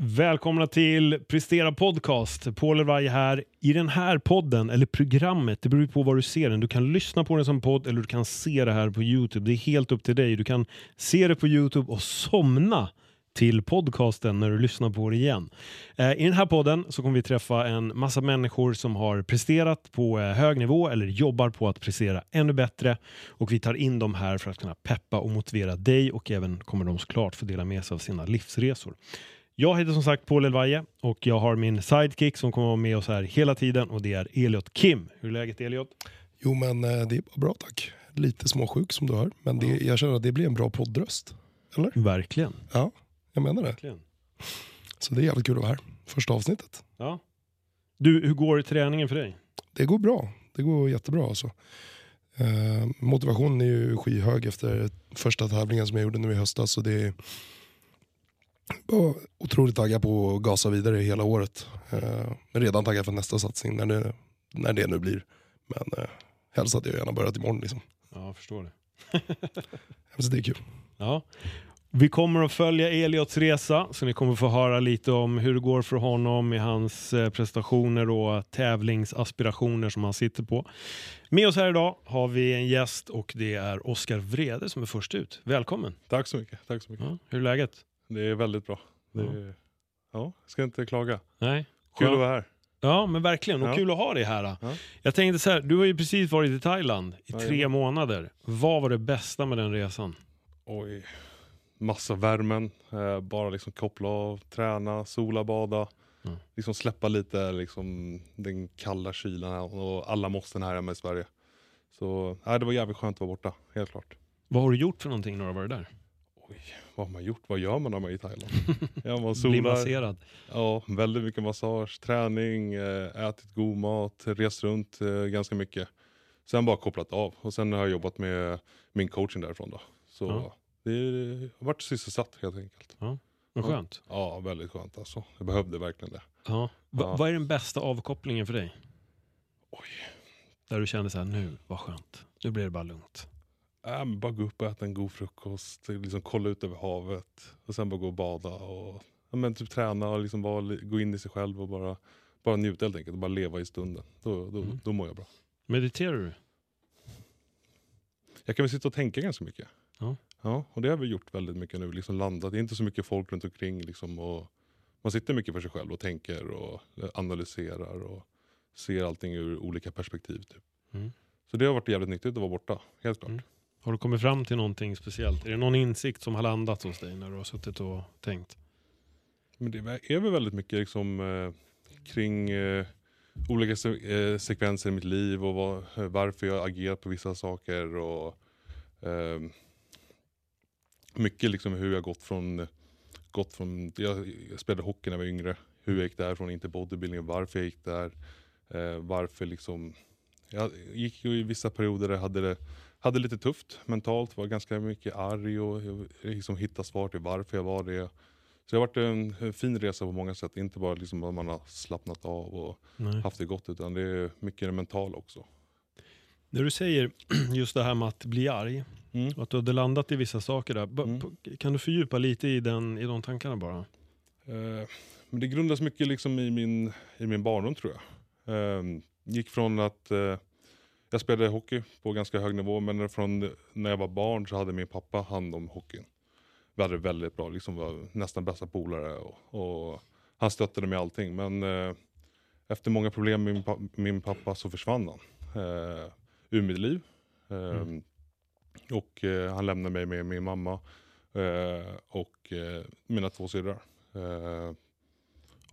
Välkomna till Prestera Podcast. Paul Elvaj här. I den här podden, eller programmet, det beror på var du ser den. Du kan lyssna på den som podd eller du kan se det här på Youtube. Det är helt upp till dig. Du kan se det på Youtube och somna till podcasten när du lyssnar på det igen. Eh, I den här podden så kommer vi träffa en massa människor som har presterat på eh, hög nivå eller jobbar på att prestera ännu bättre. Och vi tar in dem här för att kunna peppa och motivera dig och även kommer de såklart få dela med sig av sina livsresor. Jag heter som sagt Paul Elvaje och jag har min sidekick som kommer vara med oss här hela tiden och det är Eliot Kim. Hur är läget Eliot? Jo men eh, det är bra tack. Lite småsjuk som du hör. Men det, jag känner att det blir en bra poddröst. Eller? Verkligen. Ja, jag menar det. Verkligen. Så det är jävligt kul att vara här. Första avsnittet. Ja. Du, hur går träningen för dig? Det går bra. Det går jättebra alltså. Eh, motivationen är ju skyhög efter första tävlingen som jag gjorde nu i höstas. Så det är bara otroligt taggad på att gasa vidare hela året. Eh, men redan taggad för nästa satsning när det, när det nu blir. Men eh, helst hade jag gärna börjat imorgon. Liksom. Ja, jag förstår det. Så det är kul. Ja. Vi kommer att följa Eliots resa, så ni kommer få höra lite om hur det går för honom i hans eh, prestationer och tävlingsaspirationer som han sitter på. Med oss här idag har vi en gäst och det är Oskar Vrede som är först ut. Välkommen! Tack så mycket. Tack så mycket. Ja, hur är läget? Det är väldigt bra. Det är, ja, ska inte klaga. Nej? Kul Skönt. att vara här. Ja, men verkligen. Och Ja. kul att ha dig här. Ja. Jag tänkte så här, du har ju precis varit i Thailand i tre Jajamän. månader. Vad var det bästa med den resan? Oj. Massa värmen. Eh, bara liksom koppla av, träna, sola, bada. Mm. Liksom släppa lite liksom, den kalla kylan och alla måsten här hemma i Sverige. Så nej, det var jävligt skönt att vara borta, helt klart. Vad har du gjort för någonting när du har varit där? Oj, vad har man gjort? Vad gör man när man är i Thailand? ja, man solar. masserad? Ja, väldigt mycket massage, träning, eh, ätit god mat, rest runt eh, ganska mycket. Sen bara kopplat av och sen har jag jobbat med min coaching därifrån då. Så Ja. det har varit sysselsatt helt enkelt. Vad Ja. skönt. Ja, väldigt skönt alltså. Jag behövde verkligen det. Ja. Va, Ja. Vad är den bästa avkopplingen för dig? Oj. Där du kände så här, nu, vad skönt. Nu blir det bara lugnt. Äh, bara gå upp och äta en god frukost, liksom kolla ut över havet och sen bara gå och bada och ja, men typ träna och liksom bara gå in i sig själv och bara, bara njuta helt enkelt och bara leva i stunden. Då, då, Mm. då mår jag bra. Mediterar du? Jag kan väl sitta och tänka ganska mycket. Ja. Ja, och det har vi gjort väldigt mycket nu. Liksom landat. Det är inte så mycket folk runt omkring. Liksom, och man sitter mycket för sig själv och tänker och analyserar och ser allting ur olika perspektiv. Typ. Mm. Så det har varit jävligt nyttigt att vara borta, helt klart. Mm. Har du kommit fram till någonting speciellt? Är det någon insikt som har landat hos dig när du har suttit och tänkt? Men det är väl väldigt mycket liksom, eh, kring eh, olika se- eh, sekvenser i mitt liv och vad, eh, varför jag agerar på vissa saker. Och, eh, mycket liksom hur jag gått från, gått från jag, spelade hockey när jag var yngre, hur jag gick därifrån inte bodybuilding, varför jag gick där. Eh, varför liksom, jag gick ju i vissa perioder där jag hade det hade lite tufft mentalt, var ganska mycket arg och liksom hittade svar till varför jag var det. Så det har varit en, en fin resa på många sätt. Inte bara liksom att man har slappnat av och Nej. haft det gott utan det är mycket det mentala också. När du säger just det här med att bli arg och att du hade landat i vissa saker där. Mm. Kan du fördjupa lite i, den, i de tankarna bara? Eh, men det grundas mycket liksom i, min, i min barndom tror jag. Eh, gick från att eh, jag spelade hockey på ganska hög nivå men från när jag var barn så hade min pappa hand om hockeyn. Vi hade det väldigt bra, liksom var nästan bästa polare och, och han stöttade mig i allting. Men eh, efter många problem med min, pa- min pappa så försvann han eh, ur mitt liv. Eh, Mm. Och eh, han lämnade mig med min mamma eh, och eh, mina två syrrar. Eh,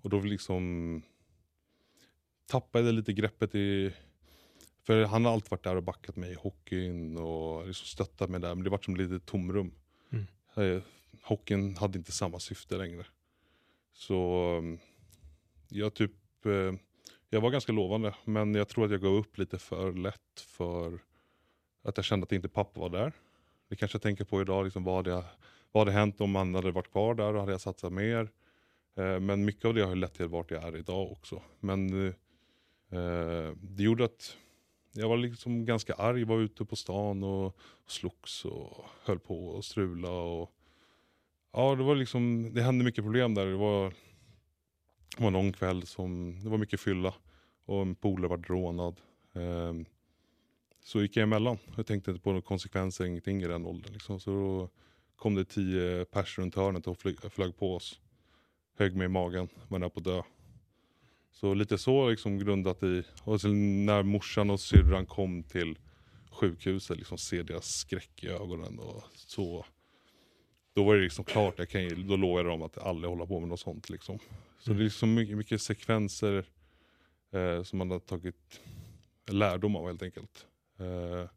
och då liksom tappade jag lite greppet i... För han har alltid varit där och backat mig i hockeyn och liksom stöttat mig där. Men det var som lite tomrum. Mm. Eh, hockeyn hade inte samma syfte längre. Så um, jag typ... Eh, jag var ganska lovande. Men jag tror att jag gav upp lite för lätt för att jag kände att inte pappa var där. Det kanske jag tänker på idag. Liksom, vad, hade, vad hade hänt om han hade varit kvar där och hade jag satsat mer? Eh, men mycket av det har ju lett till vart jag är idag också. Men det gjorde att jag var liksom ganska arg, var ute på stan och slogs och höll på och strula. Och, ja, det var liksom, det hände mycket problem där. Det var Det var en lång kväll, som, det var mycket fylla och en polare var rånad. Ehm, så gick jag emellan. Jag tänkte inte på några konsekvenser, ingenting i den åldern. Liksom. Så då kom det tio pers runt hörnet och flög, flög på oss. Högg mig i magen, var nära på att dö. Så lite så liksom grundat i, och sen när morsan och syrran kom till sjukhuset, liksom se deras skräck i ögonen och så. Då var det liksom klart, jag kan, ju- då lovade dem att aldrig hålla på med något sånt. Liksom. Så Mm. det är liksom mycket, mycket sekvenser eh, som man har tagit lärdom av helt enkelt. Eh,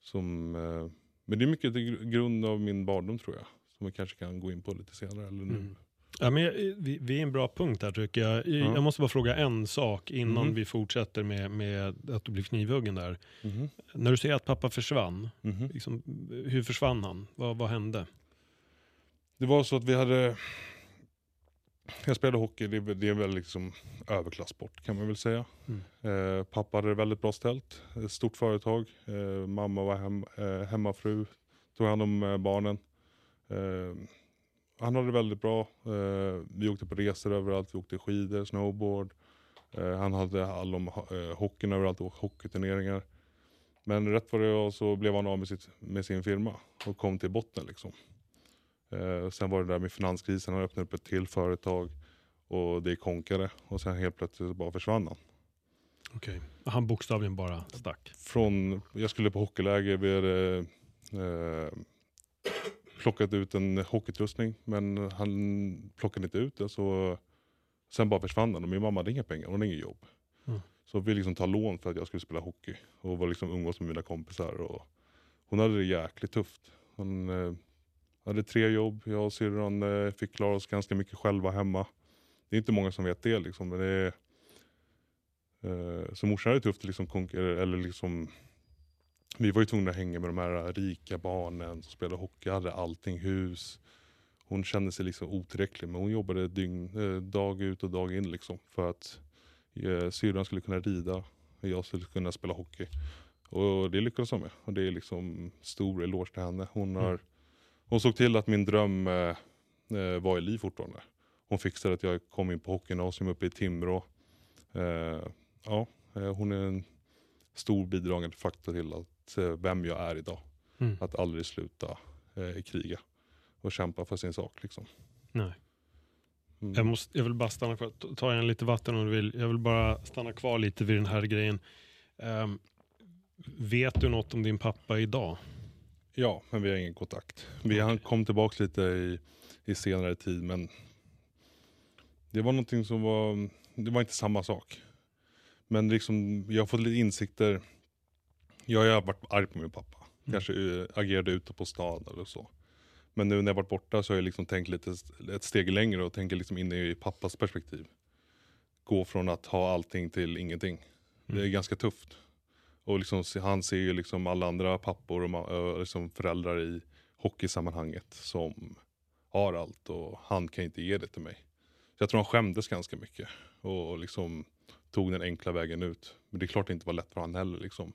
som, eh, men det är mycket till gr- grund av min barndom tror jag. Som vi kanske kan gå in på lite senare. Eller nu. Mm. Ja, men vi, vi är en bra punkt här tycker jag. Ja. Jag måste bara fråga en sak innan Mhm. vi fortsätter med, med att du blir knivhuggen där. Mhm. När du säger att pappa försvann, Mhm. liksom, hur försvann han? Vad, vad hände? Det var så att vi hade... Jag spelade hockey, det det är väl liksom överklassport kan man väl säga. Mm. Eh, pappa hade det väldigt bra ställt, ett stort företag. Eh, mamma var hem, eh, hemmafru, tog hand om eh, barnen. Eh, han hade det väldigt bra. Eh, vi åkte på resor överallt, vi åkte skidor, snowboard. Eh, han hade all om eh, hockeyn överallt och hockeyturneringar. Men rätt vad det var så blev han av med, sitt, med sin firma och kom till botten. Liksom. Eh, sen var det där med finanskrisen, han öppnade upp ett till företag och det konkade. Och sen helt plötsligt bara försvann han. Okej. Han bokstavligen bara stack. Från, jag skulle på hockeyläger, vi hade eh, plockat ut en hockeyutrustning men han plockade inte ut det. Så sen bara försvann han och min mamma hade inga pengar, hon hade inget jobb. Mm. Så vi liksom ta lån för att jag skulle spela hockey och var liksom umgås med mina kompisar. Och hon hade det jäkligt tufft. Hon eh, hade tre jobb, jag och syrran eh, fick klara oss ganska mycket själva hemma. Det är inte många som vet det liksom. Men det är, eh, så morsan hade det tufft liksom, eller liksom vi var ju tvungna att hänga med de här rika barnen som spelade hockey, hade allting, hus. Hon kände sig liksom otillräcklig men hon jobbade dygn, eh, dag ut och dag in liksom för att eh, syrran skulle kunna rida och jag skulle kunna spela hockey. Och det lyckades hon med. Och det är liksom stor eloge till henne. Hon, har, Mm. hon såg till att min dröm eh, eh, var i liv fortfarande. Hon fixade att jag kom in på hockeygymnasium uppe i Timrå. Eh, ja, hon är en stor bidragande faktor till att, eh, vem jag är idag. Mm. Att aldrig sluta eh, kriga och kämpa för sin sak. Liksom. Nej. Mm. Jag, måste, jag vill bara stanna kvar, Ta- en lite vatten om du vill. Jag vill bara stanna kvar lite vid den här grejen. Ehm, vet du något om din pappa idag? Ja, men vi har ingen kontakt. Vi han kom tillbaka lite i, i senare tid men det var någonting som var, det var inte samma sak. Men liksom, jag har fått lite insikter. Jag har varit arg på min pappa. Mm. Kanske eh, agerade ute på stan eller så. Men nu när jag varit borta så har jag liksom tänkt lite ett steg längre och tänker liksom in i pappas perspektiv. Gå från att ha allting till ingenting. Det är Mm. ganska tufft. Och liksom, han ser ju liksom alla andra pappor och liksom föräldrar i hockeysammanhanget som har allt och han kan inte ge det till mig. Så jag tror han skämdes ganska mycket och, och liksom tog den enkla vägen ut. Men det är klart det inte var lätt för han heller liksom,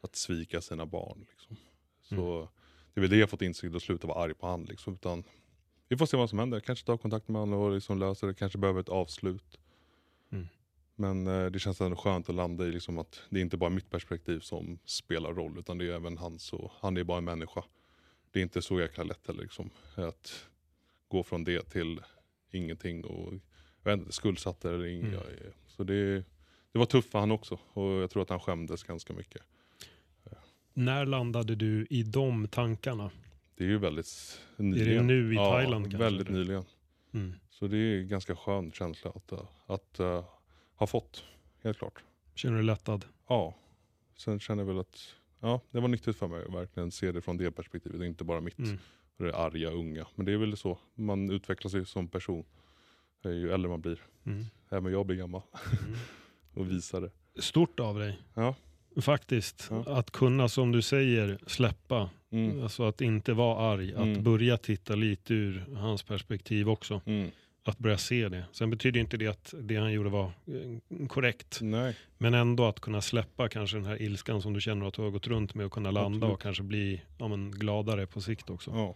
att svika sina barn. Liksom. Så det är väl det jag fått insikt och sluta vara arg på han. Liksom, utan vi får se vad som händer. Kanske ta kontakt med honom och liksom lösa det. Kanske behöver ett avslut. Mm. Men eh, det känns ändå skönt att landa i liksom att det är inte bara mitt perspektiv som spelar roll utan det är även hans. Och han är bara en människa. Det är inte så jäkla lätt heller liksom, att gå från det till ingenting och jag vet inte, skuldsatt eller inget. Mm. Så det, det var tufft för han också och jag tror att han skämdes ganska mycket. När landade du i de tankarna? Det är ju väldigt Är nyligen. det nu i ja, Thailand kanske? väldigt eller? nyligen. Mm. Så det är en ganska skön känsla att, uh, att uh, ha fått, helt klart. Känner du dig lättad? Ja, sen känner jag väl att ja, det var nyttigt för mig att verkligen se det från det perspektivet och inte bara mitt. Mm. Det arga unga. Men det är väl så, man utvecklas ju som person. eh, Ju äldre man blir. Mm. Även jag blir gammal Mm. och visar det. Stort av dig. Ja. Faktiskt. Ja. Att kunna, som du säger, släppa. Mm. Alltså att inte vara arg. Att Mm. börja titta lite ur hans perspektiv också. Mm. Att börja se det. Sen betyder inte det att det han gjorde var eh, korrekt. Nej, Men ändå att kunna släppa kanske den här ilskan som du känner att du har gått runt med och kunna landa Absolut. och kanske bli ja, men, gladare på sikt också. ja.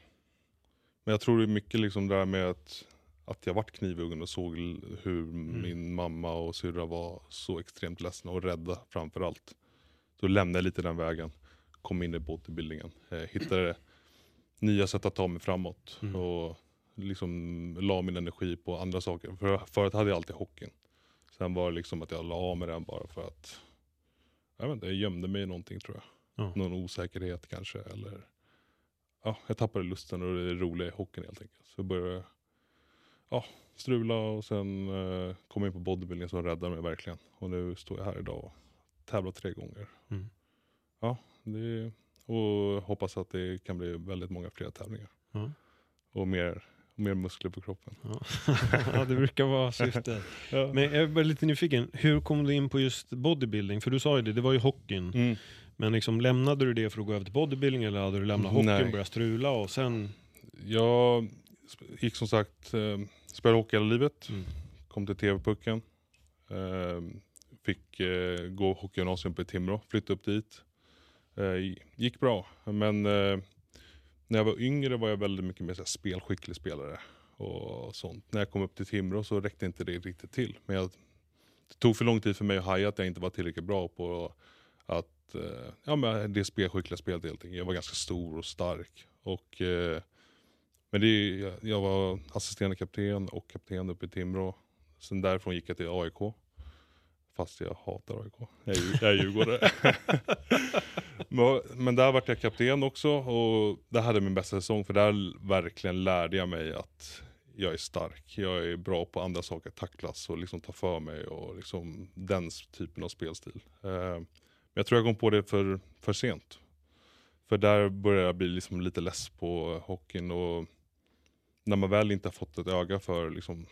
Men jag tror det är mycket liksom det där med att att jag vart knivhuggen och såg hur min mamma och syrra var så extremt ledsna och rädda framför Då lämnade jag lite den vägen, kom in i bodybuildingen, eh, hittade nya sätt att ta mig framåt Mm. och liksom la min energi på andra saker. För, förut hade jag alltid hockeyn. Sen var det liksom att jag la av med den bara för att jag, vet inte, jag gömde mig i någonting tror jag. Ja. Någon osäkerhet kanske eller ja, jag tappade lusten och det roliga i hockeyn helt enkelt. Så jag började ja, strula och sen eh, kom jag in på bodybuilding som räddade mig verkligen. Och nu står jag här idag och tävlar tre gånger. Mm. Ja, det, och hoppas att det kan bli väldigt många fler tävlingar. Ja. Och mer, mer muskler på kroppen. Ja. det brukar vara syftet. Ja. Men jag är lite nyfiken, hur kom du in på just bodybuilding? För du sa ju det, det var ju hockeyn. Mm. Men liksom, lämnade du det för att gå över till bodybuilding eller hade du lämnat hockeyn, Nej. börjat strula och sen... Jag gick som sagt, eh, spelade hockey hela livet. Mm. Kom till TV-pucken. Eh, fick eh, gå hockeygymnasium på Timrå, flyttade upp dit. Eh, gick bra, men eh, när jag var yngre var jag väldigt mycket mer så här, spelskicklig spelare. Och sånt. När jag kom upp till Timrå så räckte inte det riktigt till. Men jag, det tog för lång tid för mig att haja att jag inte var tillräckligt bra på att eh, ja, men det spelskickliga spelet helt enkelt. Jag var ganska stor och stark. Och, eh, men det, jag, jag var assisterande kapten och kapten uppe i Timrå. Sen därifrån gick jag till AIK. Fast jag hatar AIK. Jag är, jag är djurgårdare. men, men där vart jag kapten också och det hade min bästa säsong för där verkligen lärde jag mig att jag är stark. Jag är bra på andra saker, tacklas och liksom ta för mig och liksom den typen av spelstil. Eh, men jag tror jag kom på det för, för sent. För där började jag bli liksom lite less på hockeyn och när man väl inte har fått ett öga för liksom,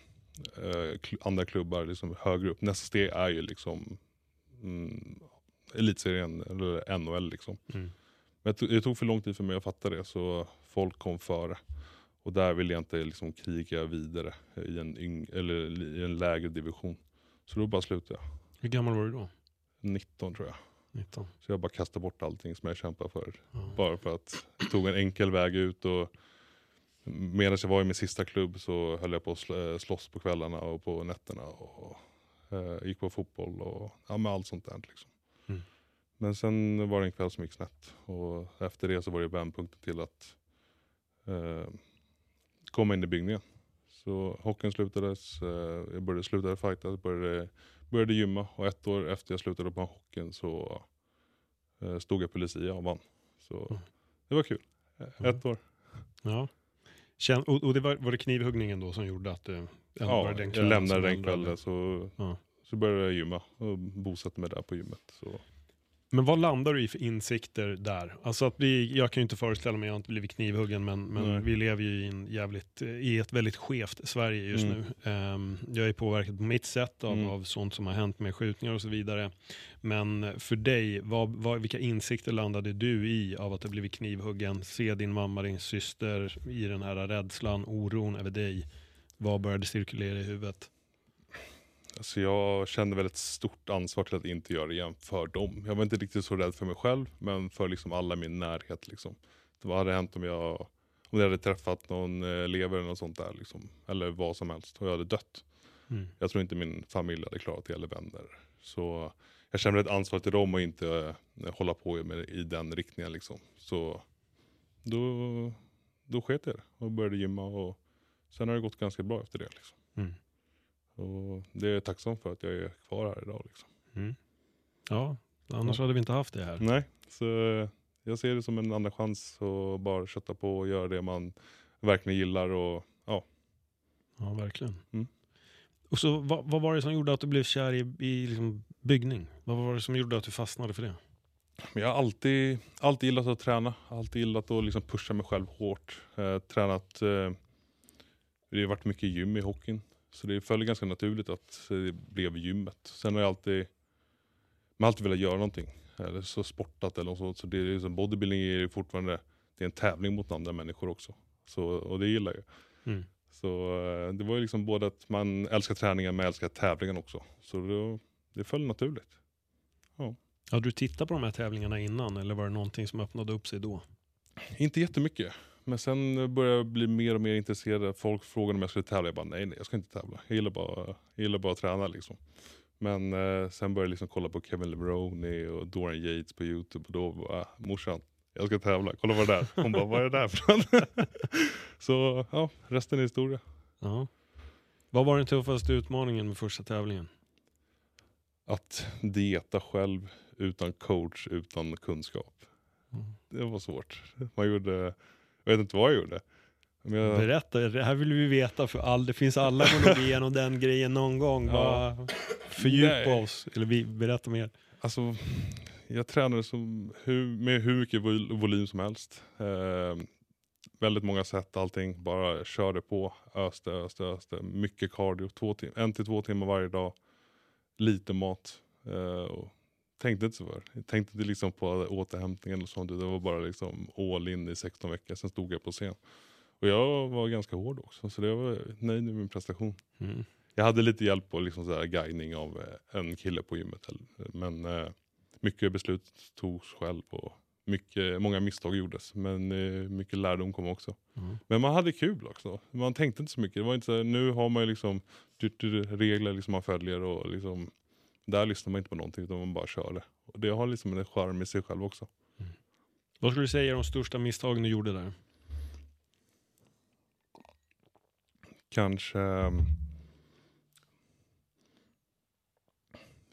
eh, kl- andra klubbar liksom högre upp. Nästa steg är ju liksom mm, elitserien eller NHL. Liksom. Mm. Men det tog, för lång tid för mig att fatta det så folk kom före. Och där ville jag inte liksom kriga vidare i en, eller i en lägre division. Så då bara slutade jag. Hur gammal var du då? 19 tror jag. 19? Så jag bara kastade bort allting som jag kämpade för. Ja. Bara för att jag tog en enkel väg ut och medan jag var i min sista klubb så höll jag på att slå- slåss på kvällarna och på nätterna. Och, eh, gick på fotboll och ja, med allt sånt där. Liksom. Mm. Men sen var det en kväll som gick snett och efter det så var det vändpunkten till att eh, komma in i byggningen. Så hockeyn slutades, eh, jag började slutade fightas, började, började gymma och ett år efter jag slutade på hockeyn så eh, stod jag på Lucia och vann. Så Mm. det var kul. Mm. Ett år. Ja. Och och det var, var det knivhuggningen då som gjorde att du ändå Ja, var det den jag kvällen lämnade den kvällen så, Ja. så började jag gymma och bosatte mig där på gymmet. Så. Men vad landar du i för insikter där? Alltså att bli, jag kan ju inte föreställa mig, jag har inte blivit knivhuggen, men, men Nej. vi lever ju i, en jävligt, i ett väldigt skevt Sverige just Mm. nu. Ehm, jag är påverkad på mitt sätt av, Mm. av sånt som har hänt med skjutningar och så vidare. Men för dig, vad, vad, vilka insikter landade du i av att ha blivit knivhuggen? Se din mamma, din syster i den här rädslan, oron över dig. Vad började cirkulera i huvudet? Alltså jag kände väl ett stort ansvar till att inte göra det igen för dem. Jag var inte riktigt så rädd för mig själv, men för liksom alla i min närhet. Liksom. Vad hade hänt om jag, om jag hade träffat någon eh, elev eller något sånt där? Liksom. Eller vad som helst, och jag hade dött. Mm. Jag tror inte min familj hade klarat det, eller vänner. Så jag kände ett ansvar till dem och inte eh, hålla på med, i den riktningen. Liksom. Så då, då sket jag det och började gymma. Och sen har det gått ganska bra efter det. Liksom. Mm. Och det är jag tacksam för att jag är kvar här idag. Liksom. Mm. Ja, annars hade vi inte haft det här. Nej, så jag ser det som en andra chans att bara kötta på och göra det man verkligen gillar. Och, ja. Ja, verkligen. Mm. Och så, vad, vad var det som gjorde att du blev kär i, i liksom byggning? Vad var det som gjorde att du fastnade för det? Men jag har alltid, alltid gillat att träna, alltid gillat att liksom pusha mig själv hårt. Eh, tränat, eh, det har varit mycket gym i hockeyn. Så det föll ganska naturligt att det blev gymmet. Sen har jag alltid, man har alltid velat göra någonting. Eller så sportat eller något sånt. Så det är liksom, bodybuilding är ju fortfarande det är en tävling mot andra människor också. Så, och det gillar jag. Mm. Så eh, det var ju liksom både att man älskar träningen men älskar tävlingen också. Så det, det föll naturligt. Hade du tittat på de här tävlingarna innan eller var det någonting som öppnade upp sig då? Inte jättemycket. Men sen började jag bli mer och mer intresserad. Folk frågade om jag skulle tävla. Jag bara nej, nej jag ska inte tävla. Jag gillar bara, jag gillar bara att träna liksom. Men eh, sen började jag liksom kolla på Kevin LeBrone och Dorian Yates på Youtube. Och då bara, ah, morsan, jag ska tävla. Kolla vad det är. Hon bara, vad är det där för? Så ja, resten är historia. Ja. Vad var den tuffaste utmaningen med första tävlingen? Att dieta själv utan coach, utan kunskap. Mm. Det var svårt. Man gjorde, jag vet inte vad jag gjorde. Men jag, Berätta, det här vill vi veta för all, det finns alla går nog igenom den grejen någon gång. Ja. Bara fördjupa Nej. oss, eller vi, berätta mer. Alltså, jag tränade som, hur, med hur mycket vol- volym som helst. Eh, väldigt många sätt, allting. Bara körde på, öste, öste, öste. Mycket cardio, två tim- en till två timmar varje dag. Lite mat. Eh, och tänkte inte så för. Jag tänkte inte liksom på återhämtningen och sånt. Det var bara liksom all in i 16 veckor. Sen stod jag på scen. Och jag var ganska hård också, så det var nöjd med min prestation. Mm. Jag hade lite hjälp och liksom så guidning av eh, en kille på gymmet. Men eh, mycket beslut togs själv och mycket, många misstag gjordes. Men eh, mycket lärdom kom också. Mm. Men man hade kul också. Man tänkte inte så mycket. Det var inte så här, nu har man ju liksom regler liksom man följer och liksom, där lyssnar man inte på någonting utan man bara kör det. Och det har liksom en charm i sig själv också. Vad skulle du säga är de största misstagen du gjorde där? kanske um,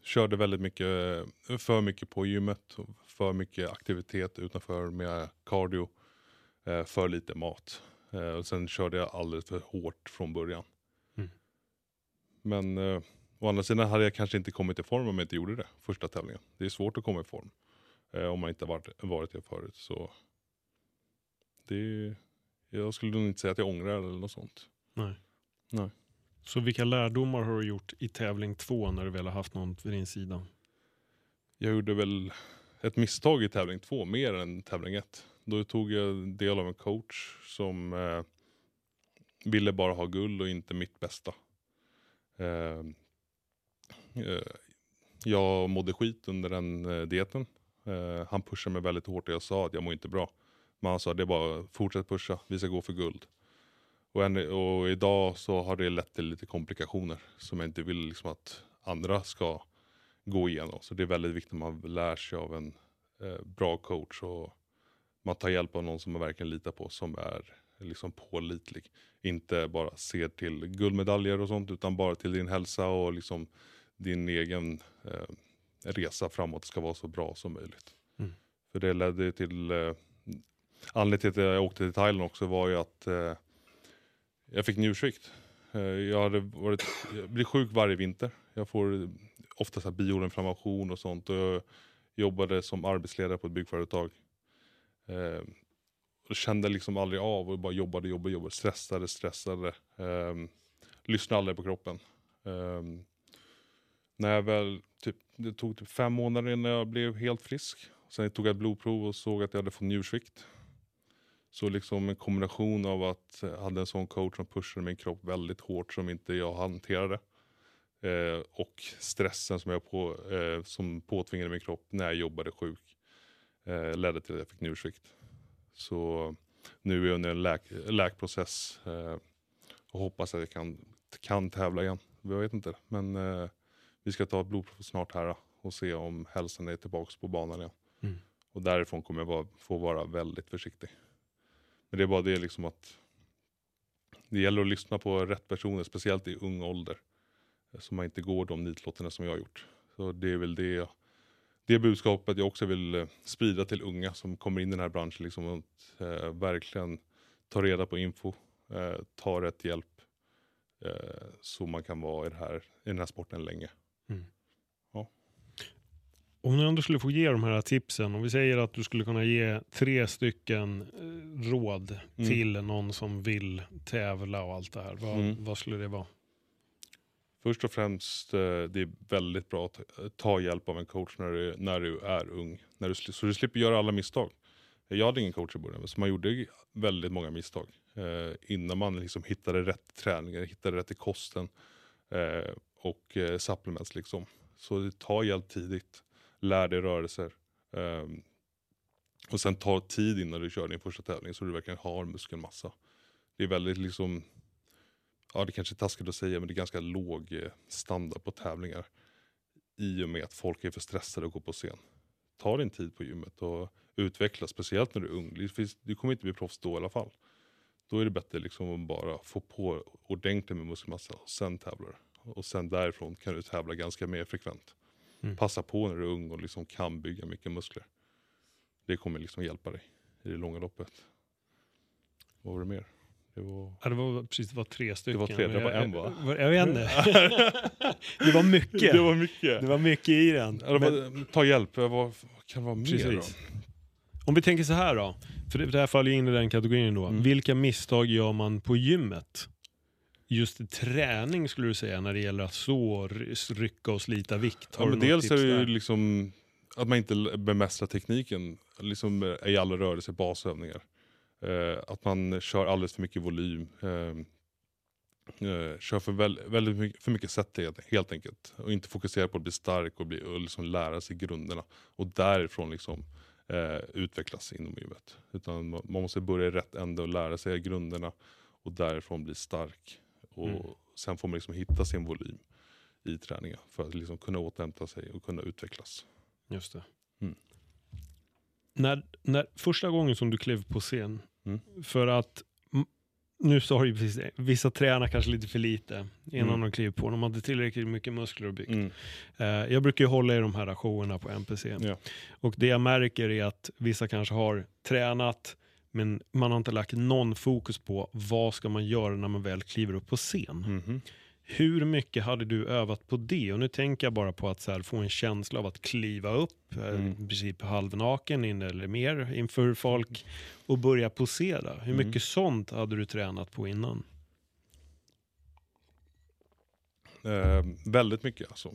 körde väldigt mycket, för mycket på gymmet, för mycket aktivitet utanför med cardio, eh, för lite mat. Eh, och sen körde jag alldeles för hårt från början. Mm. Men eh, å andra sidan hade jag kanske inte kommit i form om jag inte gjorde det första tävlingen. Det är svårt att komma i form eh, om man inte varit, varit det förut. Så det, jag skulle nog inte säga att jag ångrar eller något sånt. Nej. Nej. Så vilka lärdomar har du gjort i tävling två när du väl har haft någon vid din sida? Jag gjorde väl ett misstag i tävling två, mer än tävling ett. Då tog jag del av en coach som eh, ville bara ha guld och inte mitt bästa. Eh, Eh, jag mådde skit under den eh, dieten. Eh, han pushade mig väldigt hårt och jag sa att jag mår inte bra. Men han sa det är bara fortsätt pusha, vi ska gå för guld. Och, en, och idag så har det lett till lite komplikationer som jag inte vill liksom att andra ska gå igenom. Så det är väldigt viktigt att man lär sig av en eh, bra coach och man tar hjälp av någon som man verkligen litar på som är liksom pålitlig. Inte bara ser till guldmedaljer och sånt utan bara till din hälsa och liksom din egen eh, resa framåt ska vara så bra som möjligt. Mm. För det ledde till, eh, anledningen till att jag åkte till Thailand också var ju att eh, jag fick njursvikt. Eh, jag, hade varit, jag blir sjuk varje vinter. Jag får ofta så här bioinflammation och sånt. Och jag jobbade som arbetsledare på ett byggföretag. Eh, och kände liksom aldrig av och bara jobbade, jobbade, jobbade. Stressade, stressade. Eh, lyssnade aldrig på kroppen. Eh, när jag väl, typ, det tog typ fem månader innan jag blev helt frisk. Sen tog jag ett blodprov och såg att jag hade fått njursvikt. Så liksom en kombination av att jag hade en sån coach som pushade min kropp väldigt hårt som inte jag hanterade. Eh, och stressen som jag på, eh, som påtvingade min kropp när jag jobbade sjuk. Eh, ledde till att jag fick njursvikt. Så nu är jag under en läk, läkprocess. Eh, och hoppas att jag kan, kan tävla igen. Jag vet inte. Men eh, vi ska ta ett blodprov snart här och se om hälsan är tillbaka på banan igen. Mm. Och därifrån kommer jag vara, få vara väldigt försiktig. Men det är bara det liksom att det gäller att lyssna på rätt personer, speciellt i ung ålder. Så man inte går de nitlotterna som jag har gjort. Så det är väl det, det budskapet jag också vill eh, sprida till unga som kommer in i den här branschen. Liksom, att eh, verkligen ta reda på info, eh, ta rätt hjälp. Eh, så man kan vara i, här, i den här sporten länge. Om du ändå skulle få ge de här tipsen, om vi säger att du skulle kunna ge tre stycken eh, råd Mm. till någon som vill tävla och allt det här. Vad, Mm. vad skulle det vara? Först och främst, eh, det är väldigt bra att ta hjälp av en coach när du, när du är ung. När du, så du slipper göra alla misstag. Jag hade ingen coach i början, så man gjorde väldigt många misstag. Eh, innan man liksom hittade rätt träning, hittade rätt i kosten och eh, supplements. Liksom. Så ta hjälp tidigt, lär dig rörelser. Um, Och sen tar tid innan du kör din första tävling så du verkligen har muskelmassa. Det är väldigt liksom, ja det kanske är taskigt att säga men det är ganska låg eh, standard på tävlingar. I och med att folk är för stressade att gå på scen. Ta din tid på gymmet och utveckla, speciellt när du är ung. Det finns- Du kommer inte bli proffs då i alla fall. Då är det bättre liksom att bara få på ordentligt med muskelmassa och sen tävlar du. Och sen därifrån kan du tävla ganska mer frekvent. Mm. Passa på när du är ung och liksom kan bygga mycket muskler. Det kommer liksom hjälpa dig i det långa loppet. Vad var det mer? Det var... Ja, det var precis det var tre stycken. var tre, det var en, va? Jag, vet inte. det var mycket. Det var mycket. Det var mycket i den. Ja, det Men- ta hjälp, vad vad kan det vara mer Precis. då? Om vi tänker så här då, för det det här faller in i den kategorin då. Mm. Vilka misstag gör man på gymmet? Just träning skulle du säga när det gäller att så ry- rycka och slita vikt. Ja, Har du men dels är det ju liksom att man inte bemästrar tekniken liksom i alla rörelser, basövningar. Eh, att man kör alldeles för mycket volym. Eh, eh, kör för, väl, väldigt mycket, för mycket set helt, enkelt. Och inte fokuserar på att bli stark och, bli, och liksom lära sig grunderna. Och därifrån liksom, eh, utvecklas inom gymmet. Utan man man måste börja i rätt ände och lära sig grunderna. Och därifrån bli stark. Och Mm. Sen får man liksom hitta sin volym i träningen för att liksom kunna återhämta sig och kunna utvecklas. Just det. Mm. När, när, första gången som du klev på scen, Mm. för att nu sa du ju precis det, vissa tränar kanske lite för lite innan Mm. de kliver på. De hade tillräckligt mycket muskler och byggt. Mm. Eh, jag brukar ju hålla i de här showerna på NPC. Ja. Och det jag märker är att vissa kanske har tränat, men man har inte lagt någon fokus på vad ska man göra när man väl kliver upp på scen. Mhm. Hur mycket hade du övat på det? Och nu tänker jag bara på att här, få en känsla av att kliva upp, eh, Mm. i princip halvnaken in, eller mer inför folk och börja posera. Hur Mm. mycket sånt hade du tränat på innan? Eh, väldigt mycket alltså.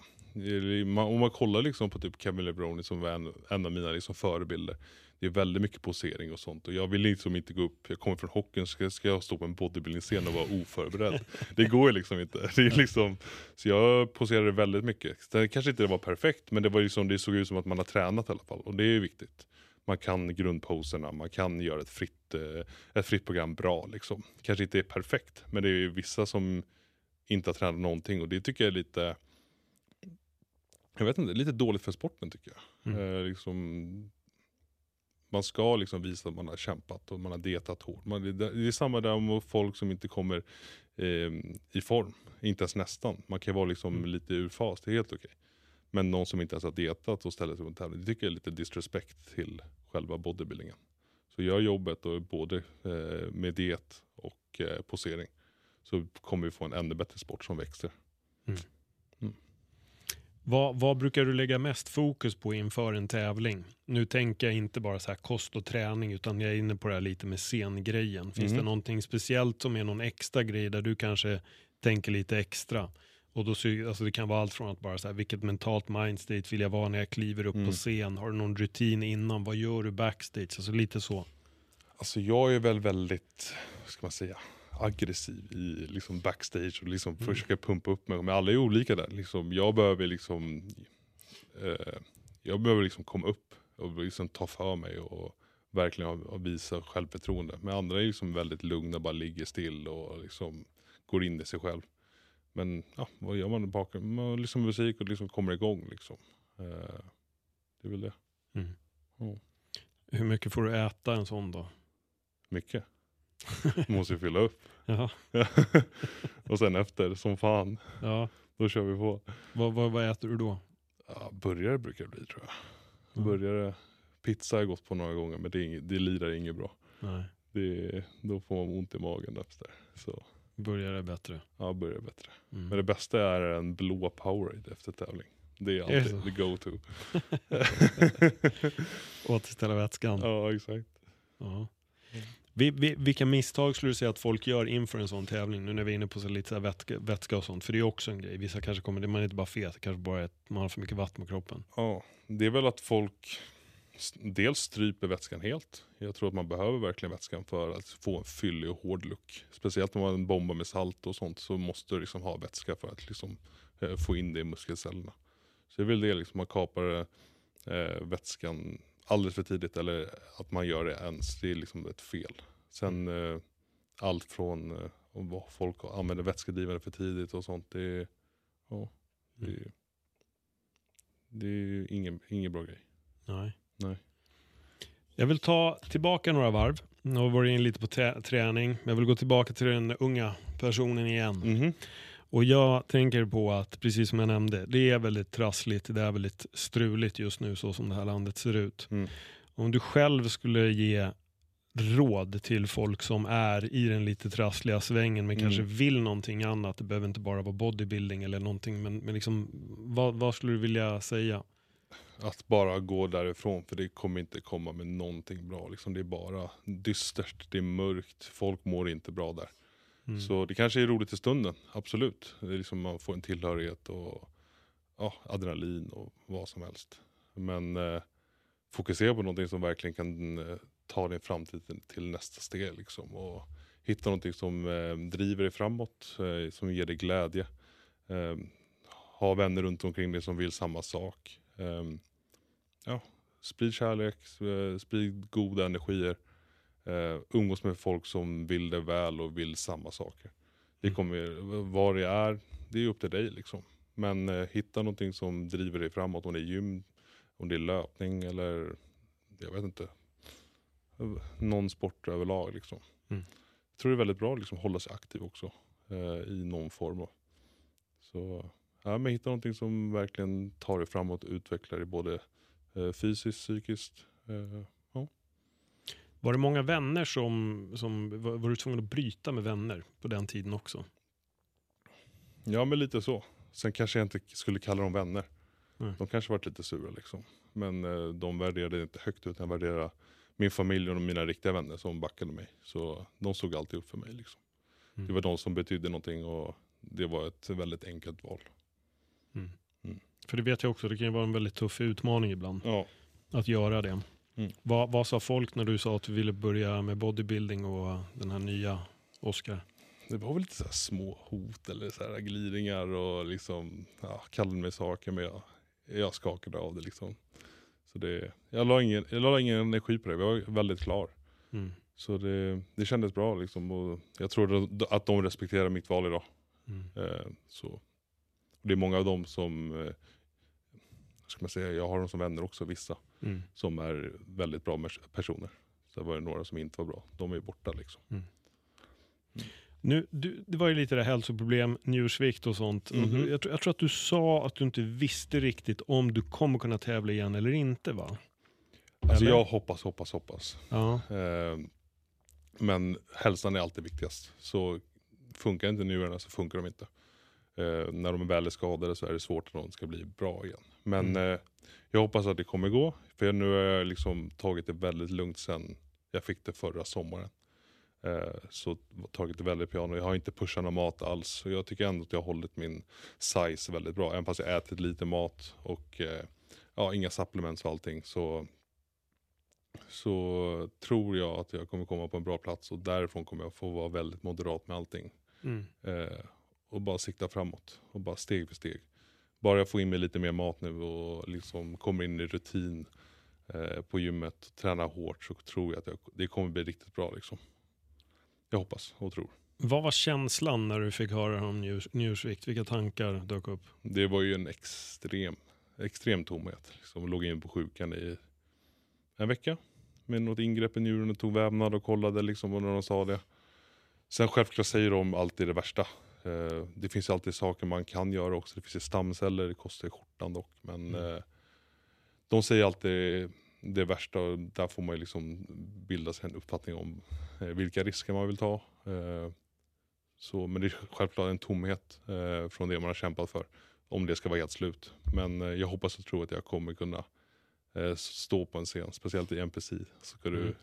Om man kollar liksom på typ Kevin LeBron som var en, en av mina liksom förebilder. Det är väldigt mycket posering och sånt. Och jag vill liksom inte gå upp, jag kommer från hockeyn, ska, ska jag stå på en bodybuilding-scen och vara oförberedd? Det går ju liksom inte. Det är liksom, så jag poserade väldigt mycket. Det kanske inte var perfekt, men det, var liksom, det såg ut som att man har tränat i alla fall. Och det är ju viktigt. Man kan grundposerna, man kan göra ett fritt, eh, ett fritt program bra. Liksom. Kanske inte är perfekt, men det är ju vissa som inte har tränat någonting och det tycker jag är lite jag vet inte, lite dåligt för sporten tycker jag. Mm. Eh, liksom, man ska liksom visa att man har kämpat och man har dietat hårt. Man, det, är samma där med folk som inte kommer eh, i form, inte ens nästan. Man kan vara liksom Mm. lite ur fas, det är helt okej. Men någon som inte ens har dietat och ställer sig på en tävling, det tycker jag är lite disrespect till själva bodybuildingen. Så gör jobbet och både eh, med diet och eh, posering så kommer vi få en ännu bättre sport som växer. Vad, vad brukar du lägga mest fokus på inför en tävling? Nu tänker jag inte bara så här kost och träning utan jag är inne på det här lite med scengrejen. Finns Mhm. det någonting speciellt som är någon extra grej där du kanske tänker lite extra? Och då, alltså det kan vara allt från att bara så här, vilket mentalt mindstate vill jag vara när jag kliver upp Mm. på scen? Har du någon rutin innan? Vad gör du backstage? Alltså lite så. Alltså jag är väl väldigt, ska man säga, aggressiv i liksom backstage och liksom Mm. försöker pumpa upp mig. Men alla är olika där. Liksom, jag behöver liksom, eh, jag behöver liksom komma upp och liksom ta för mig och verkligen ha- visa självförtroende. Men andra är liksom väldigt lugna, bara ligger still och liksom går in i sig själv. Men ja, vad gör man bakom? Man på musik och liksom kommer igång. Liksom. Eh, det är väl det. Hur mycket får du äta en sån då? Mycket. Måste ju fylla upp. Jaha. och sen efter, som fan, Ja. då kör vi på. Vad, vad, vad äter du då? Ja, burgare brukar det bli tror jag. Mm. Burgare, pizza har jag gått på några gånger men det, är det lirar inget bra. Nej, Det, då får man ont i magen efter. Så börjar är bättre. ja, burgare är bättre. Mm. Men det bästa är en blå Powerade efter tävling. Det är det alltid så? the go-to. Återställa vätskan. ja, exakt. Ja. Vi, vi, vilka misstag skulle du säga att folk gör inför en sån tävling? Nu när vi är inne på så lite så här vätska, vätska och sånt. För det är också en grej. Vissa kanske kommer, man är inte bara fet, det kanske bara är att man har för mycket vatten på kroppen. Ja, det är väl att folk dels stryper vätskan helt. Jag tror att man behöver verkligen vätskan för att få en fyllig och hård look. Speciellt om man bombar med salt och sånt så måste du liksom ha vätska för att liksom, eh, få in det i muskelcellerna. Så det är väl det, liksom, man kapar eh, vätskan alldeles för tidigt eller att man gör det ens, det är liksom ett fel. Sen eh, allt från eh, om vad folk använder vätskedrivare för tidigt och sånt, det ja, det, Mm. är- det är ingen, ingen bra grej. Nej. Nej. Jag vill ta tillbaka några varv. Nu har vi varit in lite på träning. Jag vill gå tillbaka till den unga personen igen. Mhm. Och jag tänker på att, precis som jag nämnde, det är väldigt trassligt, det är väldigt struligt just nu så som det här landet ser ut. Mm. Om du själv skulle ge råd till folk som är i den lite trassliga svängen men Mm. kanske vill någonting annat, det behöver inte bara vara bodybuilding eller någonting, men, men liksom, vad, vad skulle du vilja säga? Att bara gå därifrån, för det kommer inte komma med någonting bra. Liksom, det är bara dystert, det är mörkt, folk mår inte bra där. Mm. Så det kanske är roligt i stunden, absolut. Det är liksom man får en tillhörighet och ja, adrenalin och vad som helst. Men eh, fokusera på någonting som verkligen kan eh, ta din framtid till, nästa steg. Liksom, och hitta någonting som eh, driver dig framåt, eh, som ger dig glädje. Eh, ha vänner runt omkring dig som vill samma sak. Eh, ja, sprid kärlek, eh, sprid goda energier. Uh, umgås med folk som vill det väl och vill samma saker. Det Mm. kommer, vad det är, det är upp till dig liksom. Men eh, hitta någonting som driver dig framåt, om det är gym, om det är löpning eller jag vet inte. Någon sport överlag liksom. Mm. Jag tror det är väldigt bra liksom, att hålla sig aktiv också eh, i någon form. Så ja, men hitta någonting som verkligen tar dig framåt och utvecklar dig både fysiskt, psykiskt. Var det många vänner som, som var, var du tvungen att bryta med vänner på den tiden också? Ja men lite så. Sen kanske jag inte skulle kalla dem vänner. Nej. De kanske varit lite sura liksom. Men eh, de värderade inte högt utan värderade min familj och mina riktiga vänner som backade mig. Så de såg alltid upp för mig. Liksom. Mm. Det var de som betydde någonting och det var ett väldigt enkelt val. Mm. Mm. För det vet jag också, det kan ju vara en väldigt tuff utmaning ibland Ja. att göra det. Mm. Vad, vad sa folk när du sa att du ville börja med bodybuilding och den här nya Oscar? Det var väl lite så här små hot eller så här glidningar och liksom, ja, kallade mig saker men jag, jag skakade av det liksom. Så det, jag la ingen, jag la ingen energi på det, jag var väldigt klar. Mm. Så det, det kändes bra liksom och jag tror att- att de respekterar mitt val idag. Mm. Eh, så. Det är många av dem som, eh, ska man säga, jag har dem som vänner också, vissa, Mm. som är väldigt bra personer. Så det var det några som inte var bra, de är ju borta liksom. Nu, du, det var ju lite det här hälsoproblem, njursvikt och sånt. Mhm. du, jag, tror- jag tror att du sa att du inte visste riktigt om du kommer kunna tävla igen eller inte va? Alltså Eller? jag hoppas, hoppas, hoppas. Ja. Eh, men hälsan är alltid viktigast. Så funkar inte njurarna så funkar de inte. Eh, när de väl är skadade så är det svårt att de ska bli bra igen. Men Mm. eh, jag hoppas att det kommer gå. För nu har jag liksom tagit det väldigt lugnt sen jag fick det förra sommaren. Eh, så tagit det väldigt piano. Jag har inte pushat någon mat alls. Så jag tycker ändå att jag har hållit min size väldigt bra. Även fast jag ätit lite mat och eh, ja, inga supplements och allting. Så så tror jag att jag kommer komma på en bra plats och därifrån kommer jag få vara väldigt moderat med allting. Mm. Eh, och bara sikta framåt och bara steg för steg. Bara jag får in mig lite mer mat nu och liksom kommer in i rutin eh, på gymmet och tränar hårt så tror jag att jag, det kommer bli riktigt bra. Liksom. Jag hoppas och tror. Vad var känslan när du fick höra om njurs, njursvikt? Vilka tankar dök upp? Det var ju en extrem, extrem tomhet. Liksom, låg in på sjukan i en vecka med något ingrepp i njuren och tog vävnad och kollade liksom när de sa det. Sen självklart säger de alltid det värsta. Eh, det finns alltid saker man kan göra också. Det finns ju stamceller, det kostar ju skjortan dock. Men Mm. eh, de säger alltid det värsta där får man ju liksom bilda sig en uppfattning om eh, vilka risker man vill ta. Så, men det är självklart en tomhet från det man har kämpat för. Om det ska vara helt slut. Men jag hoppas och tror att jag kommer kunna stå på en scen. Speciellt i NPC. Så ska du Mm.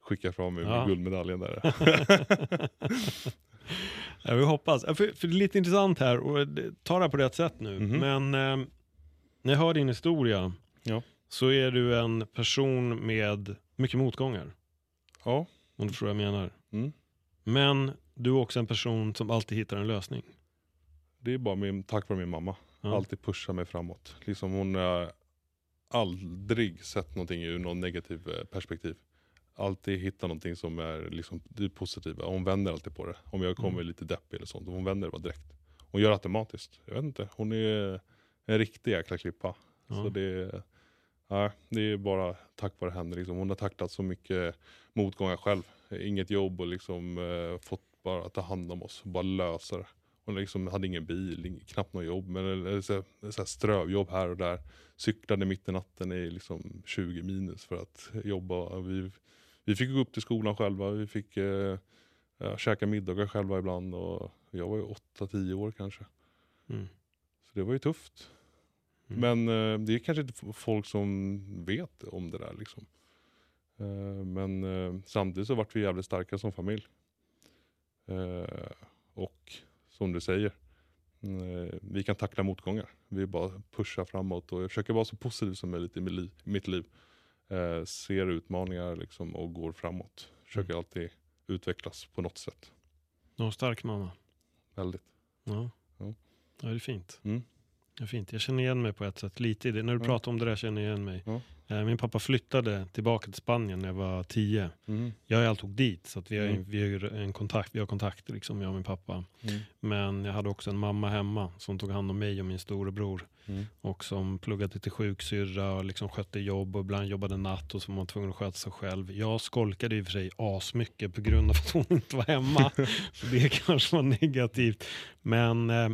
skicka fram mig med Ja. guldmedaljen där. Jag vill hoppas. Ja, För, för det är lite intressant här och det- ta det här på rätt sätt nu. Mhm. Men eh, när jag hör din historia Ja. så är du en person med mycket motgångar. ja. Om du förstår vad jag menar. Mm. Men du är också en person som alltid hittar en lösning. Det är bara min, tack vare min mamma. Ja. Alltid pushar mig framåt. Liksom hon har aldrig sett någonting ur någon negativ eh, perspektiv. Alltid hitta någonting som är liksom, det positiva. Hon vänder alltid på det. Om jag kommer Mm. lite deppig eller sånt, hon vänder det bara direkt. Hon gör det automatiskt. Jag vet inte, hon är en riktig jäkla klippa. Ja. Så det, är- ja, det är bara tack vare henne. Liksom. Hon har tacklat så mycket motgångar själv. Inget jobb och liksom, eh, fått bara ta hand om oss, bara lösa det. Hon liksom hade ingen bil, knappt något jobb, men eller, så, så här strövjobb här och där. Cyklade mitt i natten i liksom 20 minus för att jobba. Vi, vi fick gå upp till skolan själva, vi fick eh, käka middagar själva ibland. Och jag var ju 8-10 år kanske. Mm. Så det var ju tufft. Mm. Men eh, det är kanske inte folk som vet om det där. Liksom. Eh, men eh, samtidigt så vart vi jävligt starka som familj. Eh, och som du säger, eh, vi kan tackla motgångar. Vi bara pushar framåt och jag försöker vara så positiv som möjligt i mitt liv. Eh, ser utmaningar liksom och går framåt. Försöker alltid utvecklas på något sätt. Du har en stark mamma. Väldigt. Ja. Ja. ja, det är fint. Mm. Är fint. Jag känner igen mig på ett sätt lite i det. När du Ja. pratar om det där känner jag igen mig. Ja. Eh, Min pappa flyttade tillbaka till Spanien när jag var tio. Mm. Jag är alltid dit så att vi har, Mm. vi har en kontakt, vi har kontakt liksom, jag och min pappa. Mm. Men jag hade också en mamma hemma som tog hand om mig och min storebror. Mm. Och som pluggade till sjuksyrra och liksom skötte jobb och ibland jobbade natt och så var tvungen att sköta sig själv. Jag skolkade i och för sig asmycket på grund av att hon inte var hemma. så det kanske var negativt. Men eh,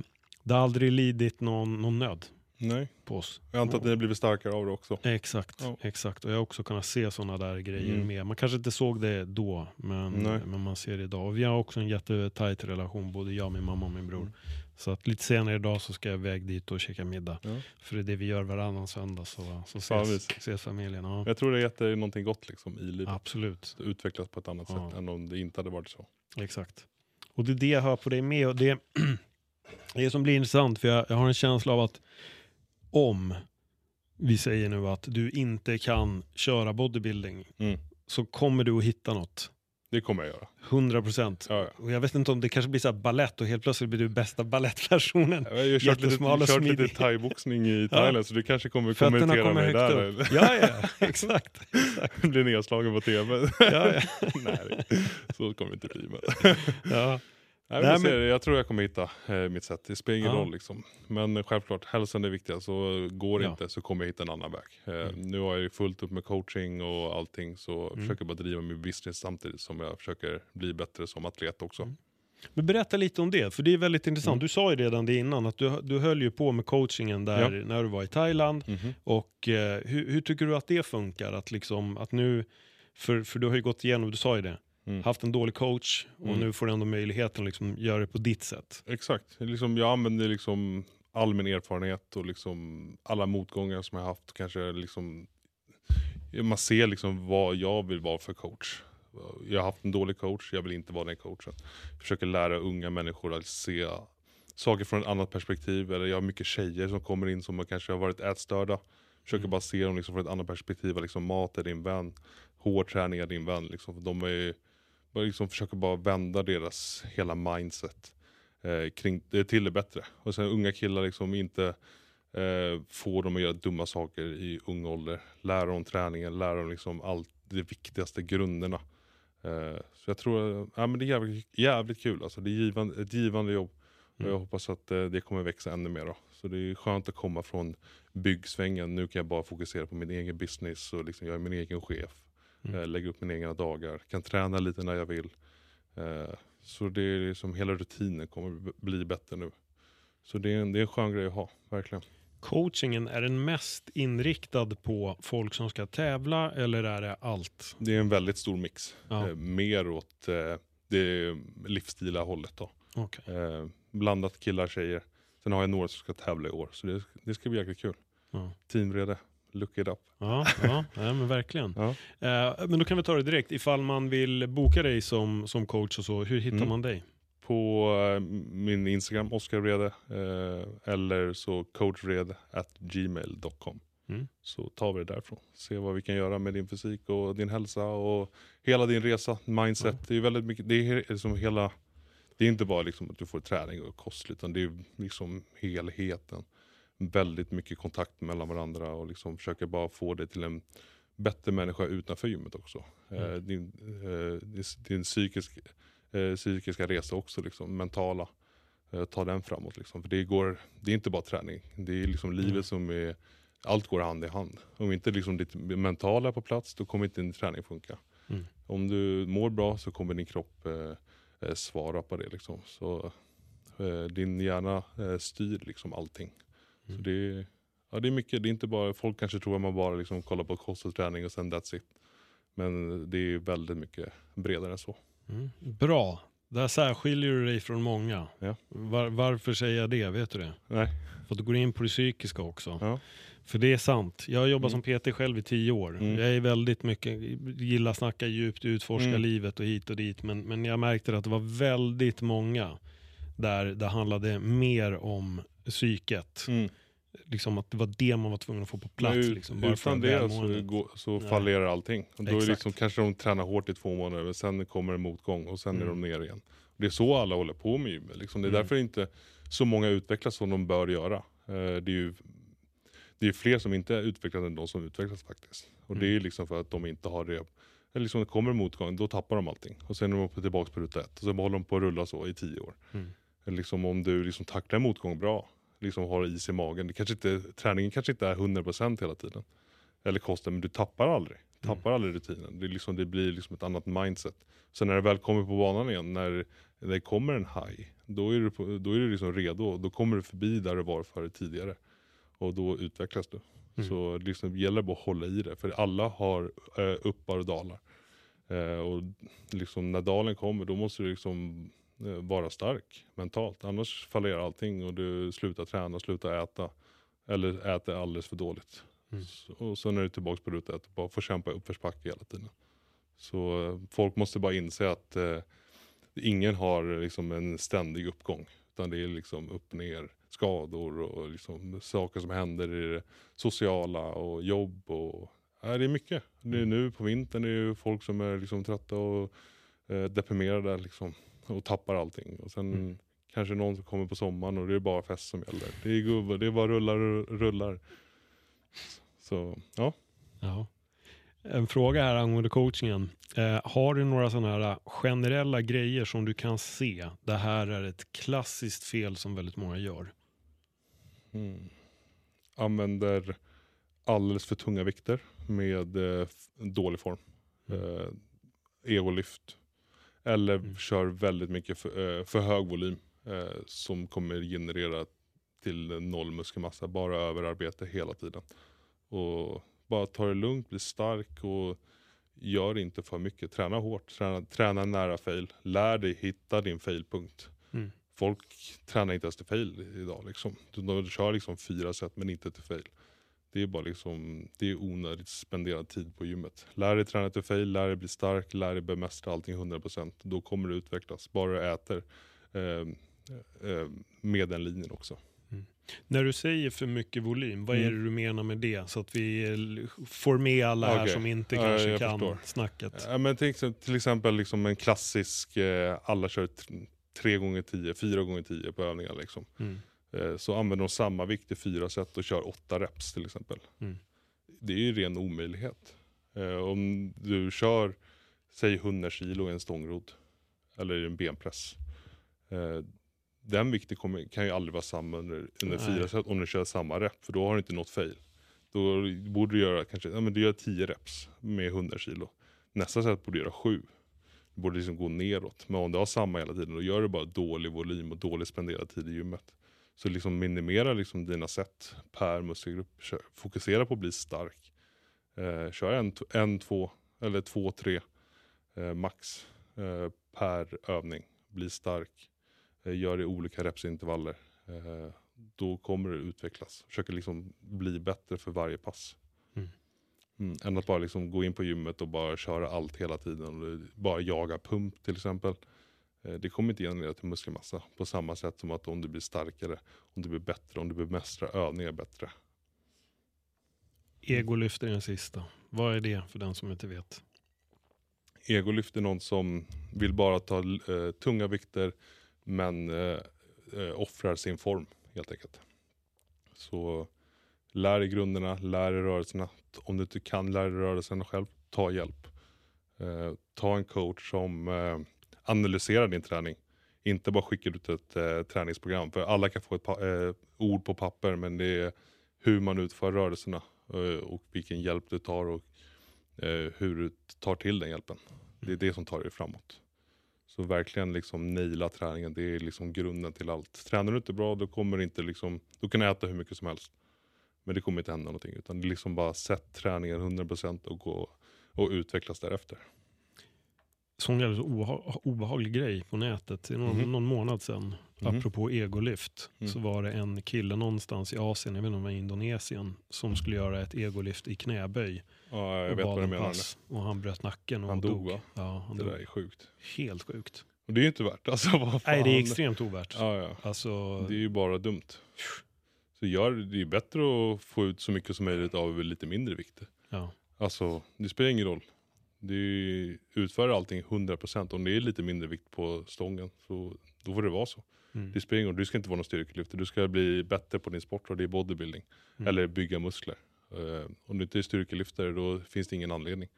det har aldrig lidit någon, någon nöd Nej, på oss. jag antar att ni har blivit starkare av det också. Exakt, Ja. exakt. Och jag har också kunnat se sådana där grejer Mm. med. Man kanske inte såg det då, men, Nej. men man ser det idag. Och vi har också en jättetajt relation, både jag, min mamma och min bror. Mm. Så att lite senare idag så ska jag iväg dit och käka middag. Ja. För det är det vi gör varannan söndag, så, så ses, ses familjen. Ja. Jag tror det dig någonting gott liksom, i livet. Absolut, Det utvecklas på ett annat Ja. sätt än om det inte hade varit så. exakt. Och det är det jag hör på dig med. Och det, det som blir intressant, för jag, jag har en känsla av att om vi säger nu att du inte kan köra bodybuilding Mm. så kommer du att hitta något. Det kommer jag göra. 100 procent. Ja, ja. Och jag vet inte om det kanske blir så ballett och helt plötsligt blir du bästa ballettversionen. Jag har kört lite, kört lite thaiboxning i Thailand så du kanske kommer Fötterna kommentera kommer mig där. upp. Ja, ja, exakt. Blir nedslagen på tv. Ja, ja. Nej, så kommer det inte bli. Men. Ja. Nej, Nej, men... jag tror jag kommer hitta eh, mitt sätt. Det spelar ingen Ja. roll. Liksom. Men självklart, hälsan är viktigast. Så går det Ja. inte så kommer jag hitta en annan väg. Eh, Mm. Nu har jag fullt upp med coaching och allting. Så jag Mm. försöker bara driva min business samtidigt som jag försöker bli bättre som atlet också. Mm. Men berätta lite om det, för det är väldigt intressant. Mm. Du sa ju redan det innan, att du, du höll ju på med coachingen där när du var i Thailand. Mhm. Och eh, hur, hur tycker du att det funkar? Att liksom, att nu, för, för du har ju gått igenom, du sa ju det, Mm. haft en dålig coach och Mm. nu får du ändå möjligheten att liksom göra det på ditt sätt. Exakt. Liksom, jag använder liksom all min erfarenhet och liksom alla motgångar som jag haft. Kanske liksom, man ser liksom vad jag vill vara för coach. Jag har haft en dålig coach, jag vill inte vara den coachen. Försöker lära unga människor att se saker från ett annat perspektiv. Eller jag har mycket tjejer som kommer in som kanske har varit ätstörda. Försöker Mm. bara se dem liksom från ett annat perspektiv. Liksom mat är din vän, hård träning är din vän. Liksom. De är, liksom försöker bara vända deras hela mindset eh, kring det till det bättre. Och sen unga killar liksom inte eh, får dem att göra dumma saker i ung ålder. Lära dem träningen, lära dem liksom allt det viktigaste, grunderna. Eh, så jag tror ja, men det är jävligt, jävligt kul. Alltså, det är givande, ett givande jobb. Och Mm. jag hoppas att eh, det kommer växa ännu mer. Då. Så det är skönt att komma från byggsvängen. Nu kan jag bara fokusera på min egen business och liksom, jag är min egen chef. Mm. Eh, lägger upp mina egna dagar. Kan träna lite när jag vill. Eh, så det är liksom, hela rutinen kommer bli bättre nu. Så det är, en, det är en skön grej att ha, verkligen. Coachingen, är den mest inriktad på folk som ska tävla eller är det allt? Det är en väldigt stor mix. Ja. Eh, mer åt det livsstila hållet då. Eh, blandat killar tjejer. Sen har jag några som ska tävla i år. Så det, det ska bli jäkligt kul. Ja. Teamvrede, look it up. Ja, ja, ja, men verkligen. Ja. Eh, men då kan vi ta det direkt. Ifall man vill boka dig som, som coach och så, hur hittar Mm. man dig? På eh, min Instagram, Oskar Vrede. Eh, eller så coachvrede at gmail.com. Mm. Så tar vi det därifrån. Se vad vi kan göra med din fysik och din hälsa och hela din resa, mindset. Det är väldigt mycket, det är liksom hela, det är inte bara liksom att du får träning och kost utan det är liksom helheten. Väldigt mycket kontakt mellan varandra och liksom försöker bara få det till en bättre människa utanför gymmet också. Mm. Eh, din, eh, din, psykisk, eh, psykiska resa också, liksom, mentala. Eh, ta den framåt. Liksom. För det, går, det är inte bara träning, det är liksom livet Mm. som är, allt går hand i hand. Om inte liksom ditt mentala är på plats, då kommer inte din träning funka. Mm. Om du mår bra så kommer din kropp eh, eh, svara på det. Liksom. Så, eh, din hjärna eh, styr liksom allting. Så det, ja, det är mycket, det är inte bara, folk kanske tror att man bara liksom kollar på kost och träning och sen that's it. Men det är väldigt mycket bredare än så. Mm. Bra. Där särskiljer du dig från många. Ja. Var, varför säger jag det? Vet du det? Nej. För att du går in på det psykiska också. Ja. För det är sant. Jag har jobbat Mm. som PT själv i tio år. Mm. Jag är väldigt mycket, gillar att snacka djupt, utforska Mm. livet och hit och dit. Men, men jag märkte att det var väldigt många där det handlade mer om psyket. Mm. Liksom att det var det man var tvungen att få på plats. Ut- liksom, bara utan det så, går, så Nej. fallerar allting. Och då är det liksom, kanske de tränar hårt i två månader, men sen kommer en motgång och sen är Mm. de ner igen. Det är så alla håller på med gymmet. Liksom. Det är Mm. därför inte så många utvecklas som de bör göra. Eh, det är ju det är fler som inte är utvecklade än de som utvecklas faktiskt. Och det Mm. är liksom för att de inte har det. Eller liksom det kommer motgång, då tappar de allting. Och sen är de tillbaka på ruta ett. Och sen håller de på att rulla så i tio år. Mm. Eller liksom om du liksom tacklar motgång bra, liksom har is i magen. Det kanske inte, träningen kanske inte är 100% hela tiden. Eller kosten, men du tappar aldrig. Mm. Tappar aldrig rutinen. Det, liksom, det blir liksom ett annat mindset. Sen när det väl kommer på banan igen, när det kommer en high, då är du, på, då är du liksom redo. Då kommer du förbi där du var före tidigare. Och då utvecklas du. Mm. Så det liksom gäller bara att hålla i det. För alla har eh, uppar och dalar. Eh, och liksom när dalen kommer, då måste du liksom vara stark mentalt. Annars fallerar allting och du slutar träna, slutar äta. Eller äter alldeles för dåligt. Mm. Så, och sen är du tillbaka på ruta ett och bara får kämpa i uppförsbacke hela tiden. Så eh, folk måste bara inse att eh, ingen har liksom en ständig uppgång. Utan det är liksom upp ner, skador och liksom saker som händer i det sociala och jobb. Och, ja, det är mycket. Det är Mm. nu på vintern det är folk som är liksom trötta och eh, deprimerade liksom, och tappar allting. Och sen Mm. kanske någon som kommer på sommaren och det är bara fest som gäller. Det är gubbar, det är bara rullar och rullar. Så ja. Ja. En fråga här angående coachingen. Eh, har du några sådana här generella grejer som du kan se? Det här är ett klassiskt fel som väldigt många gör. Mm. Använder alldeles för tunga vikter med eh, dålig form. Mm. Eh, egolyft. Eller Mm. kör väldigt mycket för, eh, för hög volym. Eh, som kommer generera till noll muskelmassa. Bara överarbete hela tiden. Och bara ta det lugnt, bli stark och gör inte för mycket. Träna hårt, träna, träna nära fail. Lär dig hitta din failpunkt. Mm. Folk tränar inte ens till fail idag. Liksom. De, de kör liksom fyra set men inte till fail. Det är bara liksom, det är onödigt spenderad tid på gymmet. Lär dig träna till fail, lär dig bli stark, lär dig bemästra allting 100%. Då kommer du utvecklas. Bara du äter eh, eh, med den linjen också. När du säger för mycket volym, vad är Mm. det du menar med det? Så att vi får med alla här Okej. som inte Ja, kanske jag kan förstår. snacket. Ja, men till, till exempel liksom en klassisk, eh, alla kör t- tre gånger tio, fyra gånger tio på övningar. Liksom. Mm. Eh, så använder de samma vikt i fyra set och kör åtta reps till exempel. Mm. Det är ju ren omöjlighet. Eh, om du kör, säg 100 kilo i en stångrod eller i en benpress. Eh, den vikten kommer, kan ju aldrig vara samma under, under Nej. fyra set om du kör samma rep, för då har du inte nått fail. Då borde du göra kanske, ja men du gör 10 reps med 100 kilo. Nästa set borde du göra 7. Du borde liksom gå neråt. Men om du har samma hela tiden, då gör du bara dålig volym och dålig spenderad tid i gymmet. Så liksom minimera liksom dina set per muskelgrupp. Fokusera på att bli stark. Eh, kör en, en, två eller två, tre eh, max eh, per övning. Bli stark. Eh, gör det i olika repsintervaller. Eh, då kommer det utvecklas. Försöker liksom bli bättre för varje pass. Mm. Mm, än att bara liksom gå in på gymmet och bara köra allt hela tiden. Och bara jaga pump till exempel. Eh, Det kommer inte generera till muskelmassa på samma sätt som att om du blir starkare, om du blir bättre, om du bemästrar övningar bättre. Egolyft är den sista. Vad är det för den som inte vet? Egolyft är någon som vill bara ta eh, tunga vikter men eh, eh, offrar sin form helt enkelt. Så lär dig grunderna, lär dig rörelserna. Om du inte kan lära dig rörelserna själv, ta hjälp. Eh, ta en coach som Analysera din träning. Inte bara skicka ut ett eh, träningsprogram. För alla kan få ett pa- eh, ord på papper men det är hur man utför rörelserna eh, och vilken hjälp du tar och eh, hur du tar till den hjälpen. Det är det som tar dig framåt. Så verkligen liksom naila träningen, det är liksom grunden till allt. Tränar du inte bra då kommer inte liksom, då kan du äta hur mycket som helst. Men det kommer inte hända någonting. Utan det är liksom bara sätt träningen 100% och gå och utvecklas därefter. Sån jävligt oha- obehaglig grej på nätet. I någon, Mhm. någon månad sedan, Mhm. apropå egolift, Mm. så var det en kille någonstans i Asien, jag vet inte om det var Indonesien, som skulle göra ett egolift i knäböj. Ja, jag och vet vad du menar. Och han bröt nacken och Han dog. dog? Ja, han Det dog. där är sjukt. Helt sjukt. Och det är ju inte värt alltså, vad fan. Nej, det är extremt ovärt. Ja, ja. Alltså, Det är ju bara dumt. Så gör, det är bättre att få ut så mycket som möjligt av lite mindre vikt. ja. Alltså, det spelar ingen roll. Du utför allting 100%. Om det är lite mindre vikt på stången, så då får det vara så. Mm. Det spelar. Du ska inte vara någon styrkelyftare. Du ska bli bättre på din sport och det är bodybuilding. Mm. Eller bygga muskler. Eh, om du inte är styrkelyftare då finns det ingen anledning.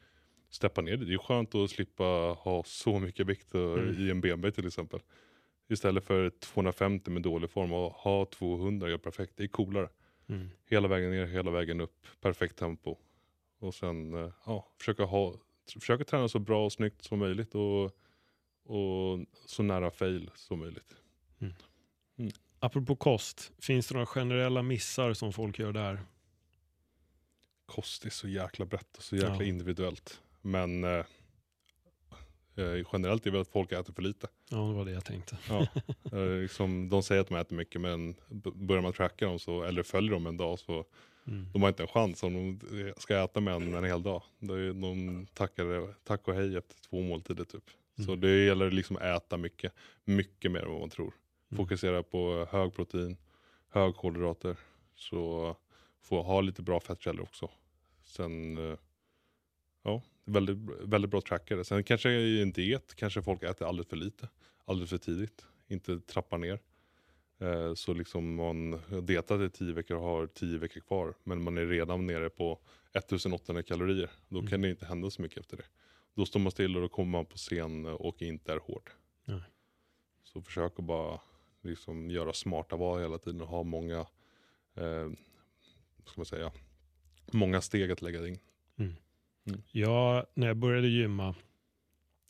Steppa ner det. Det är skönt att slippa ha så mycket vikt Mm. i en benböj till exempel. Istället för 250 med dålig form och ha 200 gör perfekt. Det är coolare. Mm. Hela vägen ner, hela vägen upp. Perfekt tempo. Och sen eh, ja, försöka, ha, försöka träna så bra och snyggt som möjligt. Och, och så nära fail som möjligt. Apropå kost, finns det några generella missar som folk gör där? kost är så jäkla brett och så jäkla Ja. individuellt. Men eh, eh, generellt är väl att folk äter för lite. Ja, det var det jag tänkte. Ja. eh, liksom, de säger att de äter mycket men börjar man tracka dem så, eller följer dem en dag så Mm. de har inte en chans om de ska äta med en en hel dag. De tackar, tack och hej efter två måltider typ. Så Mm. det gäller liksom att äta mycket, mycket mer än vad man tror. Mm. Fokusera på hög protein, hög kolhydrater. Så få ha lite bra fettkällor också. Sen, eh, ja, väldigt, väldigt bra trackare. Sen kanske i en diet kanske folk äter alldeles för lite, alldeles för tidigt. Inte trappar ner. Eh, Så liksom man har dietat i 10 veckor och har 10 veckor kvar. Men man är redan nere på 1800 kalorier. Då Mm. kan det inte hända så mycket efter det. Då står man still och då kommer man på scen och inte är hård. Nej. Så försök att bara liksom göra smarta val hela tiden och ha många, eh, ska man säga, många steg att lägga in. Ja, när jag började gymma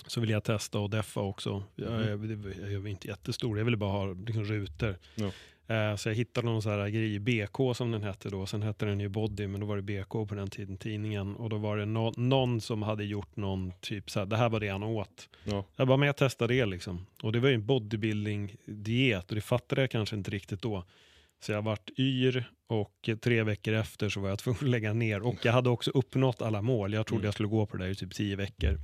så ville jag testa och deffa också. Jag, Mhm. jag, jag, jag var inte jättestor, jag ville bara ha liksom, rutor. Ja. Eh, så jag hittade någon så här grej, BK som den hette då. Sen hette den ju Body, men då var det BK på den tiden, tidningen. Och då var det nå- någon som hade gjort någon typ så här, det här var det han åt. Ja. Jag bara, men jag testade det liksom. Och det var ju en bodybuilding-diet och det fattade jag kanske inte riktigt då. Så jag vart yr och tre veckor efter så var jag tvungen att lägga ner. Och jag hade också uppnått alla mål. Jag trodde Mm. jag skulle gå på det där i typ tio veckor.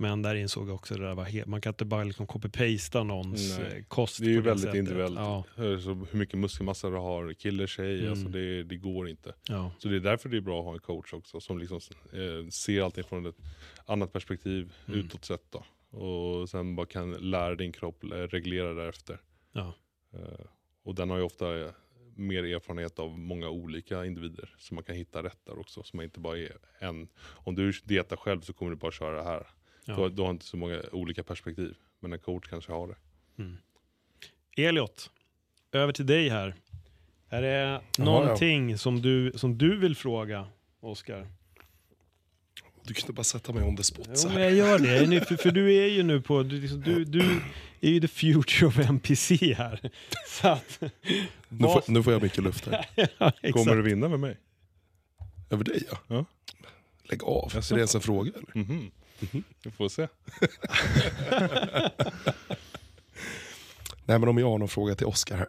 Men där insåg jag också att det där var helt, man kan inte bara liksom copy-pasta någons Nej. eh, kost Det är ju väldigt sättet. individuellt. Ja, hur mycket muskelmassa du har, kille, tjej, Mm. alltså det, det går inte. ja. Så det är därför det är bra att ha en coach också som liksom eh, ser allting från ett annat perspektiv Mm. utåt sett. Då. Och sen bara kan lära din kropp eh, reglera därefter. Ja. Eh, och den har ju ofta eh, mer erfarenhet av många olika individer. Så man kan hitta rätt där också. Så man inte bara är en. Om du dietar själv så kommer du bara köra det här. Ja. Du, har- du har inte så många olika perspektiv. Men en coach kanske har det. Mm. Elliot, över till dig här. Är det ja. någonting som, du, som du vill fråga, Oskar? Du kan inte bara sätta mig on the spot. så Jo, här. men jag gör det. För, för du är ju nu på, du, liksom, du, du är ju the future of NPC här. Så att, nu, får, nu får jag mycket luft här. ja. Kommer du vinna med mig? Över dig ja. Ja. Lägg av. Är det ens en fråga eller? Mhm. Vi får se. Nej men om jag har någon fråga till Oskar här.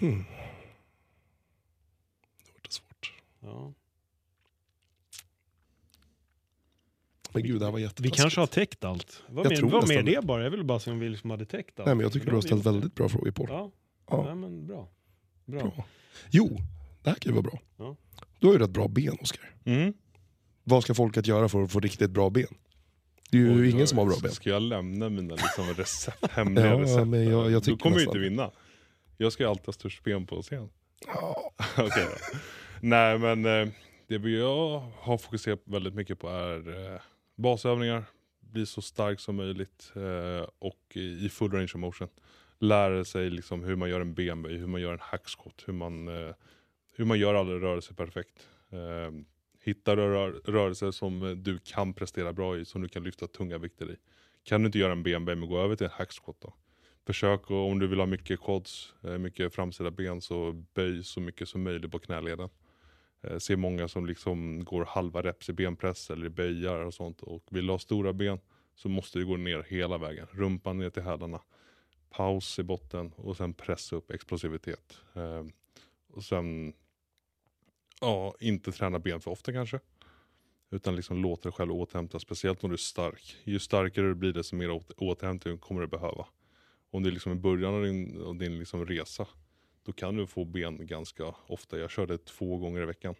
Hmm. Det var det svårt. Ja. Men gud det här var Vi jättetaskigt. kanske har täckt allt. Vad Jag mer, tror vad mer nästan det bara? Jag ville bara se om vi liksom hade täckt allt. Nej men jag tycker du har ställt väldigt bra frågor på. Ja, Ja. ja. men bra. Bra. Bra. Jo, det här kan ju vara bra. Ja. Du har ju rätt bra ben Oskar. Mm. Vad ska folket göra för att få riktigt bra ben? Det är ju Oj, ingen som har bra ben. Ska jag lämna mina liksom recept, hemliga Ja, recept? men jag- jag Då kommer jag inte vinna. Jag ska alltid ha störst ben på scen. Ja, då. Nej men eh, det jag har fokuserat väldigt mycket på är eh, basövningar, bli så stark som möjligt eh, och i full range of motion. Lära sig liksom hur man gör en benböj, hur man gör en hackskott, hur man, hur man gör alla rörelser perfekt. Hitta rör, rörelser som eh, du kan prestera bra i, som du kan lyfta tunga vikter i. Kan du inte göra en benböj, men gå över till en hackskott då. Försök och om du vill ha mycket quads, eh, mycket framsida ben, så böj så mycket som möjligt på knäleden. Eh, Jag ser många som liksom går halva reps i benpress eller i böjar och sånt. Och vill du ha stora ben så måste du gå ner hela vägen. Rumpan ner till hälarna. Paus i botten och sen pressa upp explosivitet. Och sen, ja, inte träna ben för ofta kanske. Utan liksom låta dig själv återhämta, speciellt om du är stark. Ju starkare du blir desto mer återhämtning kommer du behöva. Om det är liksom i början av din, av din liksom resa, då kan du få ben ganska ofta. Jag körde två gånger i veckan.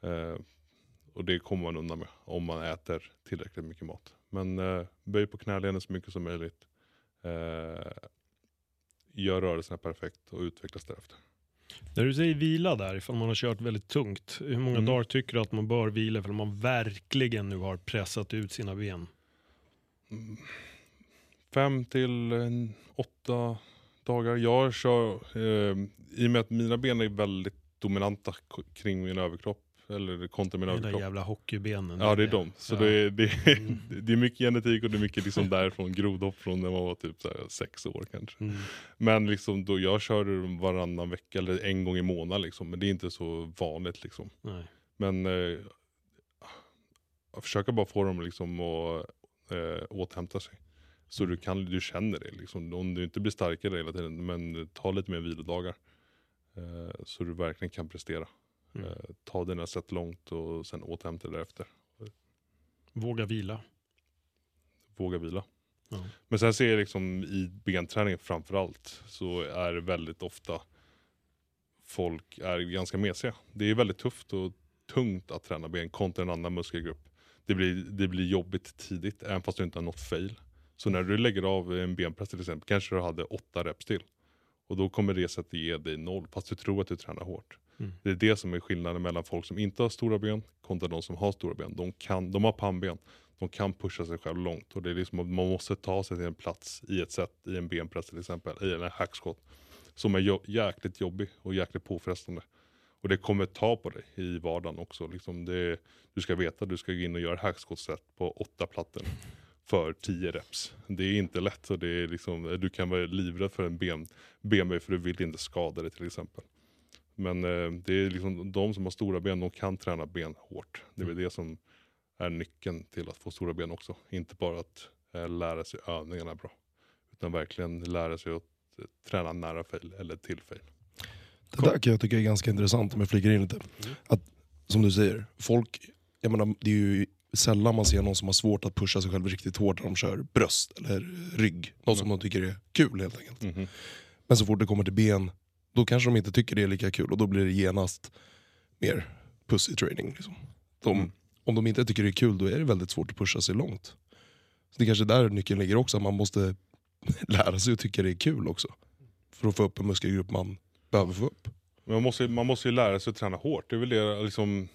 Eh, och det kommer man undan med om man äter tillräckligt mycket mat. Men eh, böj på knäleden så mycket som möjligt. Eh, gör rörelserna perfekt och utvecklas därefter. När du säger vila där, ifall man har kört väldigt tungt, hur många Mm. dagar tycker du att man bör vila ifall man verkligen nu har pressat ut sina ben? Mm. Fem till eh, åtta dagar. Jag kör, eh, i och med att mina ben är väldigt dominanta kring min överkropp, eller kontra min De överkropp. jävla hockeybenen. Ja det är de. Så Ja. det, är, det, är, Mm. det är mycket genetik och det är mycket liksom därifrån, grodhopp från när man var typ så sex år kanske. Mm. Men liksom då jag kör varannan vecka eller en gång i månaden liksom, men det är inte så vanligt liksom. Nej. Men eh, jag försöker bara få dem liksom att eh, återhämta sig. Så du, kan, du känner det liksom. Om du inte blir starkare hela tiden, men ta lite mer vilodagar. Eh, så du verkligen kan prestera. Mm. Eh, ta dina set långt och sen återhämta dig därefter. Våga vila. Våga vila. Ja. Men sen ser jag liksom i benträningen framförallt så är det väldigt ofta folk är ganska mesiga. Det är väldigt tufft och tungt att träna ben kontra en annan muskelgrupp. Det blir, det blir jobbigt tidigt även fast du inte har nått fail. Så när du lägger av en benpress till exempel kanske du hade åtta reps till. Och då kommer det sättet ge dig noll fast du tror att du tränar hårt. Mm. Det är det som är skillnaden mellan folk som inte har stora ben kontra de som har stora ben. De, kan, de har pannben, de kan pusha sig själv långt. Och det är liksom man måste ta sig till en plats i ett sätt, i en benpress till exempel, i en hackskott. Som är jo- jäkligt jobbig och jäkligt påfrestande. Och det kommer ta på dig i vardagen också. Liksom det, du ska veta att du ska gå in och göra hackskottset på åtta plattor för 10 reps. Det är inte lätt och det är liksom, du kan vara livrädd för en ben, benböj för du vill inte skada dig till exempel. Men eh, det är liksom de som har stora ben, de kan träna ben hårt. Det är väl det som är nyckeln till att få stora ben också. Inte bara att eh, lära sig övningarna bra. Utan verkligen lära sig att eh, träna nära fail eller till fail. Det där kan jag tycka är ganska intressant om jag flikar in lite. Att, som du säger, folk, jag menar, det är ju sällan man ser någon som har svårt att pusha sig själv riktigt hårt när de kör bröst eller rygg. Något som de tycker är kul helt enkelt. Mhm. Men så fort det kommer till ben, då kanske de inte tycker det är lika kul och då blir det genast mer pussy training. Liksom. De, Mm. Om de inte tycker det är kul då är det väldigt svårt att pusha sig långt. Så det är kanske där nyckeln ligger också, att man måste lära sig att tycka det är kul också. För att få upp en muskelgrupp man behöver få upp. Man måste, man måste ju lära sig att träna hårt. Det är väl det, liksom,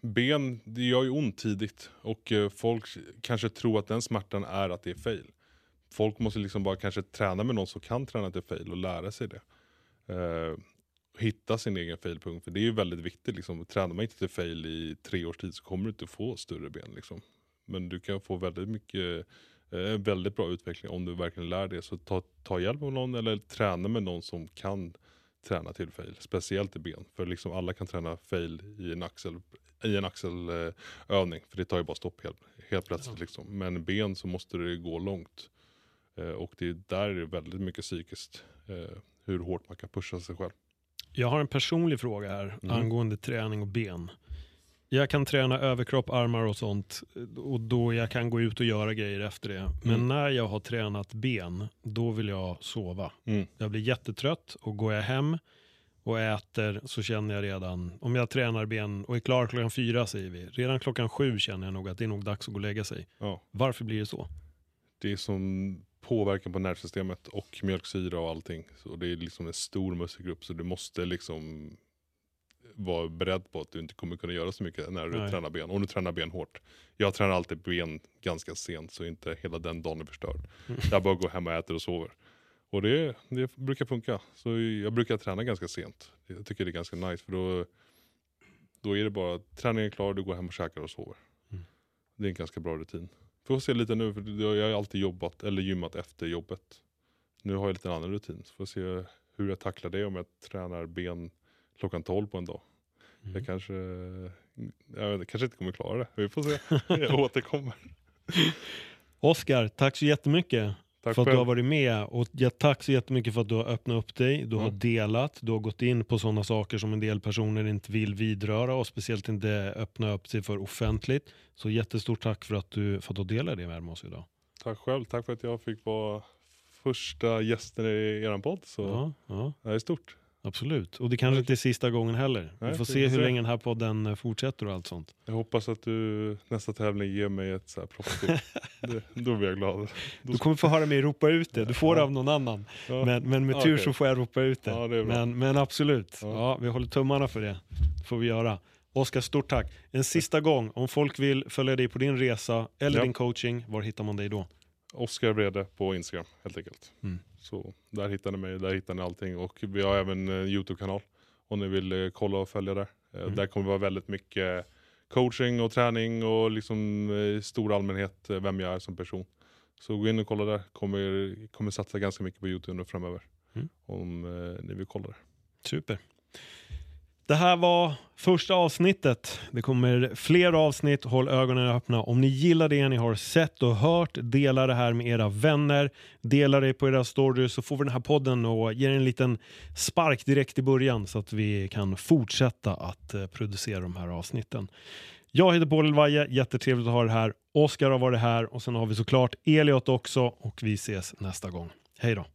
ben, det gör ju ont tidigt. Och eh, folk kanske tror att den smärtan är att det är fail. Folk måste liksom bara kanske träna med någon som kan träna till fail och lära sig det. Eh, hitta sin egen failpunkt. För det är ju väldigt viktigt. Liksom. Tränar man inte till fail i tre års tid så kommer du inte få större ben. Liksom. Men du kan få väldigt mycket eh, väldigt bra utveckling om du verkligen lär det. Så ta, ta hjälp av någon eller träna med någon som kan träna till fail. Speciellt i ben. För liksom alla kan träna fail i en axel i en axelövning. För det tar ju bara stopp helt, helt plötsligt. Liksom. Men ben så måste det gå långt. Eh, och det är där är det väldigt mycket psykiskt. Eh, hur hårt man kan pusha sig själv. Jag har en personlig fråga här Mm. angående träning och ben. Jag kan träna överkropp, armar och sånt och då jag kan gå ut och göra grejer efter det. Men Mm. när jag har tränat ben, då vill jag sova. Mm. Jag blir jättetrött och går jag hem och äter så känner jag redan, om jag tränar ben och är klar klockan fyra säger vi, redan klockan sju känner jag nog att det är nog dags att gå och lägga sig. Ja. Varför blir det så? Det är som påverkan på nervsystemet och mjölksyra och allting. Så det är liksom en stor muskelgrupp så du måste liksom vara beredd på att du inte kommer kunna göra så mycket när du Nej. tränar ben. Om du tränar ben hårt. Jag tränar alltid ben ganska sent så inte hela den dagen är förstörd. Mm. Jag bara går hem och äter och sover. Och det, det brukar funka. Så jag brukar träna ganska sent. Jag tycker det är ganska nice för då, då är det bara träningen är klar, du går hem och käkar och sover. Mm. Det är en ganska bra rutin. Får se lite nu, för jag har alltid jobbat eller gymmat efter jobbet. Nu har jag lite annan rutin, så får se hur jag tacklar det om jag tränar ben klockan 12 på en dag. Mm. Jag kanske, jag vet, kanske inte kommer klara det. Vi får se. Jag återkommer. Oskar, tack så jättemycket Tack för att du har själv. varit med och ja, tack så jättemycket för att du har öppnat upp dig, du har Mm. delat, du har gått in på sådana saker som en del personer inte vill vidröra och speciellt inte öppna upp sig för offentligt. Så jättestort tack för att du, för att du det med oss idag. Tack själv. Tack för att jag fick vara första gästen i er podd. Så Ja, ja, det är stort. Absolut. Och det kanske inte är sista gången heller. Vi Nej, får vi se får hur se. länge den här podden eh, fortsätter och allt sånt. Jag hoppas att du nästa tävling ger mig ett så här proffstyp. Det- Då blir jag glad. Du kommer få höra mig ropa ut det, du får det Ja. av någon annan. Ja. Men, men med tur Okej. så får jag ropa ut det. Ja, det men, men absolut, ja. Vi håller tummarna för det. får vi göra. Oskar, stort tack. En sista gång, om folk vill följa dig på din resa eller din coaching, var hittar man dig då? Oskar Brede på Instagram helt enkelt. Mm. Så där hittar ni mig, där hittar ni allting. Och vi har även en YouTube-kanal om ni vill eh, kolla och följa där. Eh, Mm. Där kommer det vara väldigt mycket coaching och träning och liksom eh, stor allmänhet eh, vem jag är som person. Så gå in och kolla där. Kommer, kommer satsa ganska mycket på YouTube nu framöver. Mm. Om eh, ni vill kolla där. Super. Det här var första avsnittet. Det kommer fler avsnitt. Håll ögonen öppna. Om ni gillar det ni har sett och hört, dela det här med era vänner. Dela det på era stories så får vi den här podden och ger en liten spark direkt i början så att vi kan fortsätta att eh, producera de här avsnitten. Jag heter Paul Elvaje, jättetrevligt att ha det här. Oskar har varit här och sen har vi såklart Elliot också och vi ses nästa gång. Hej då!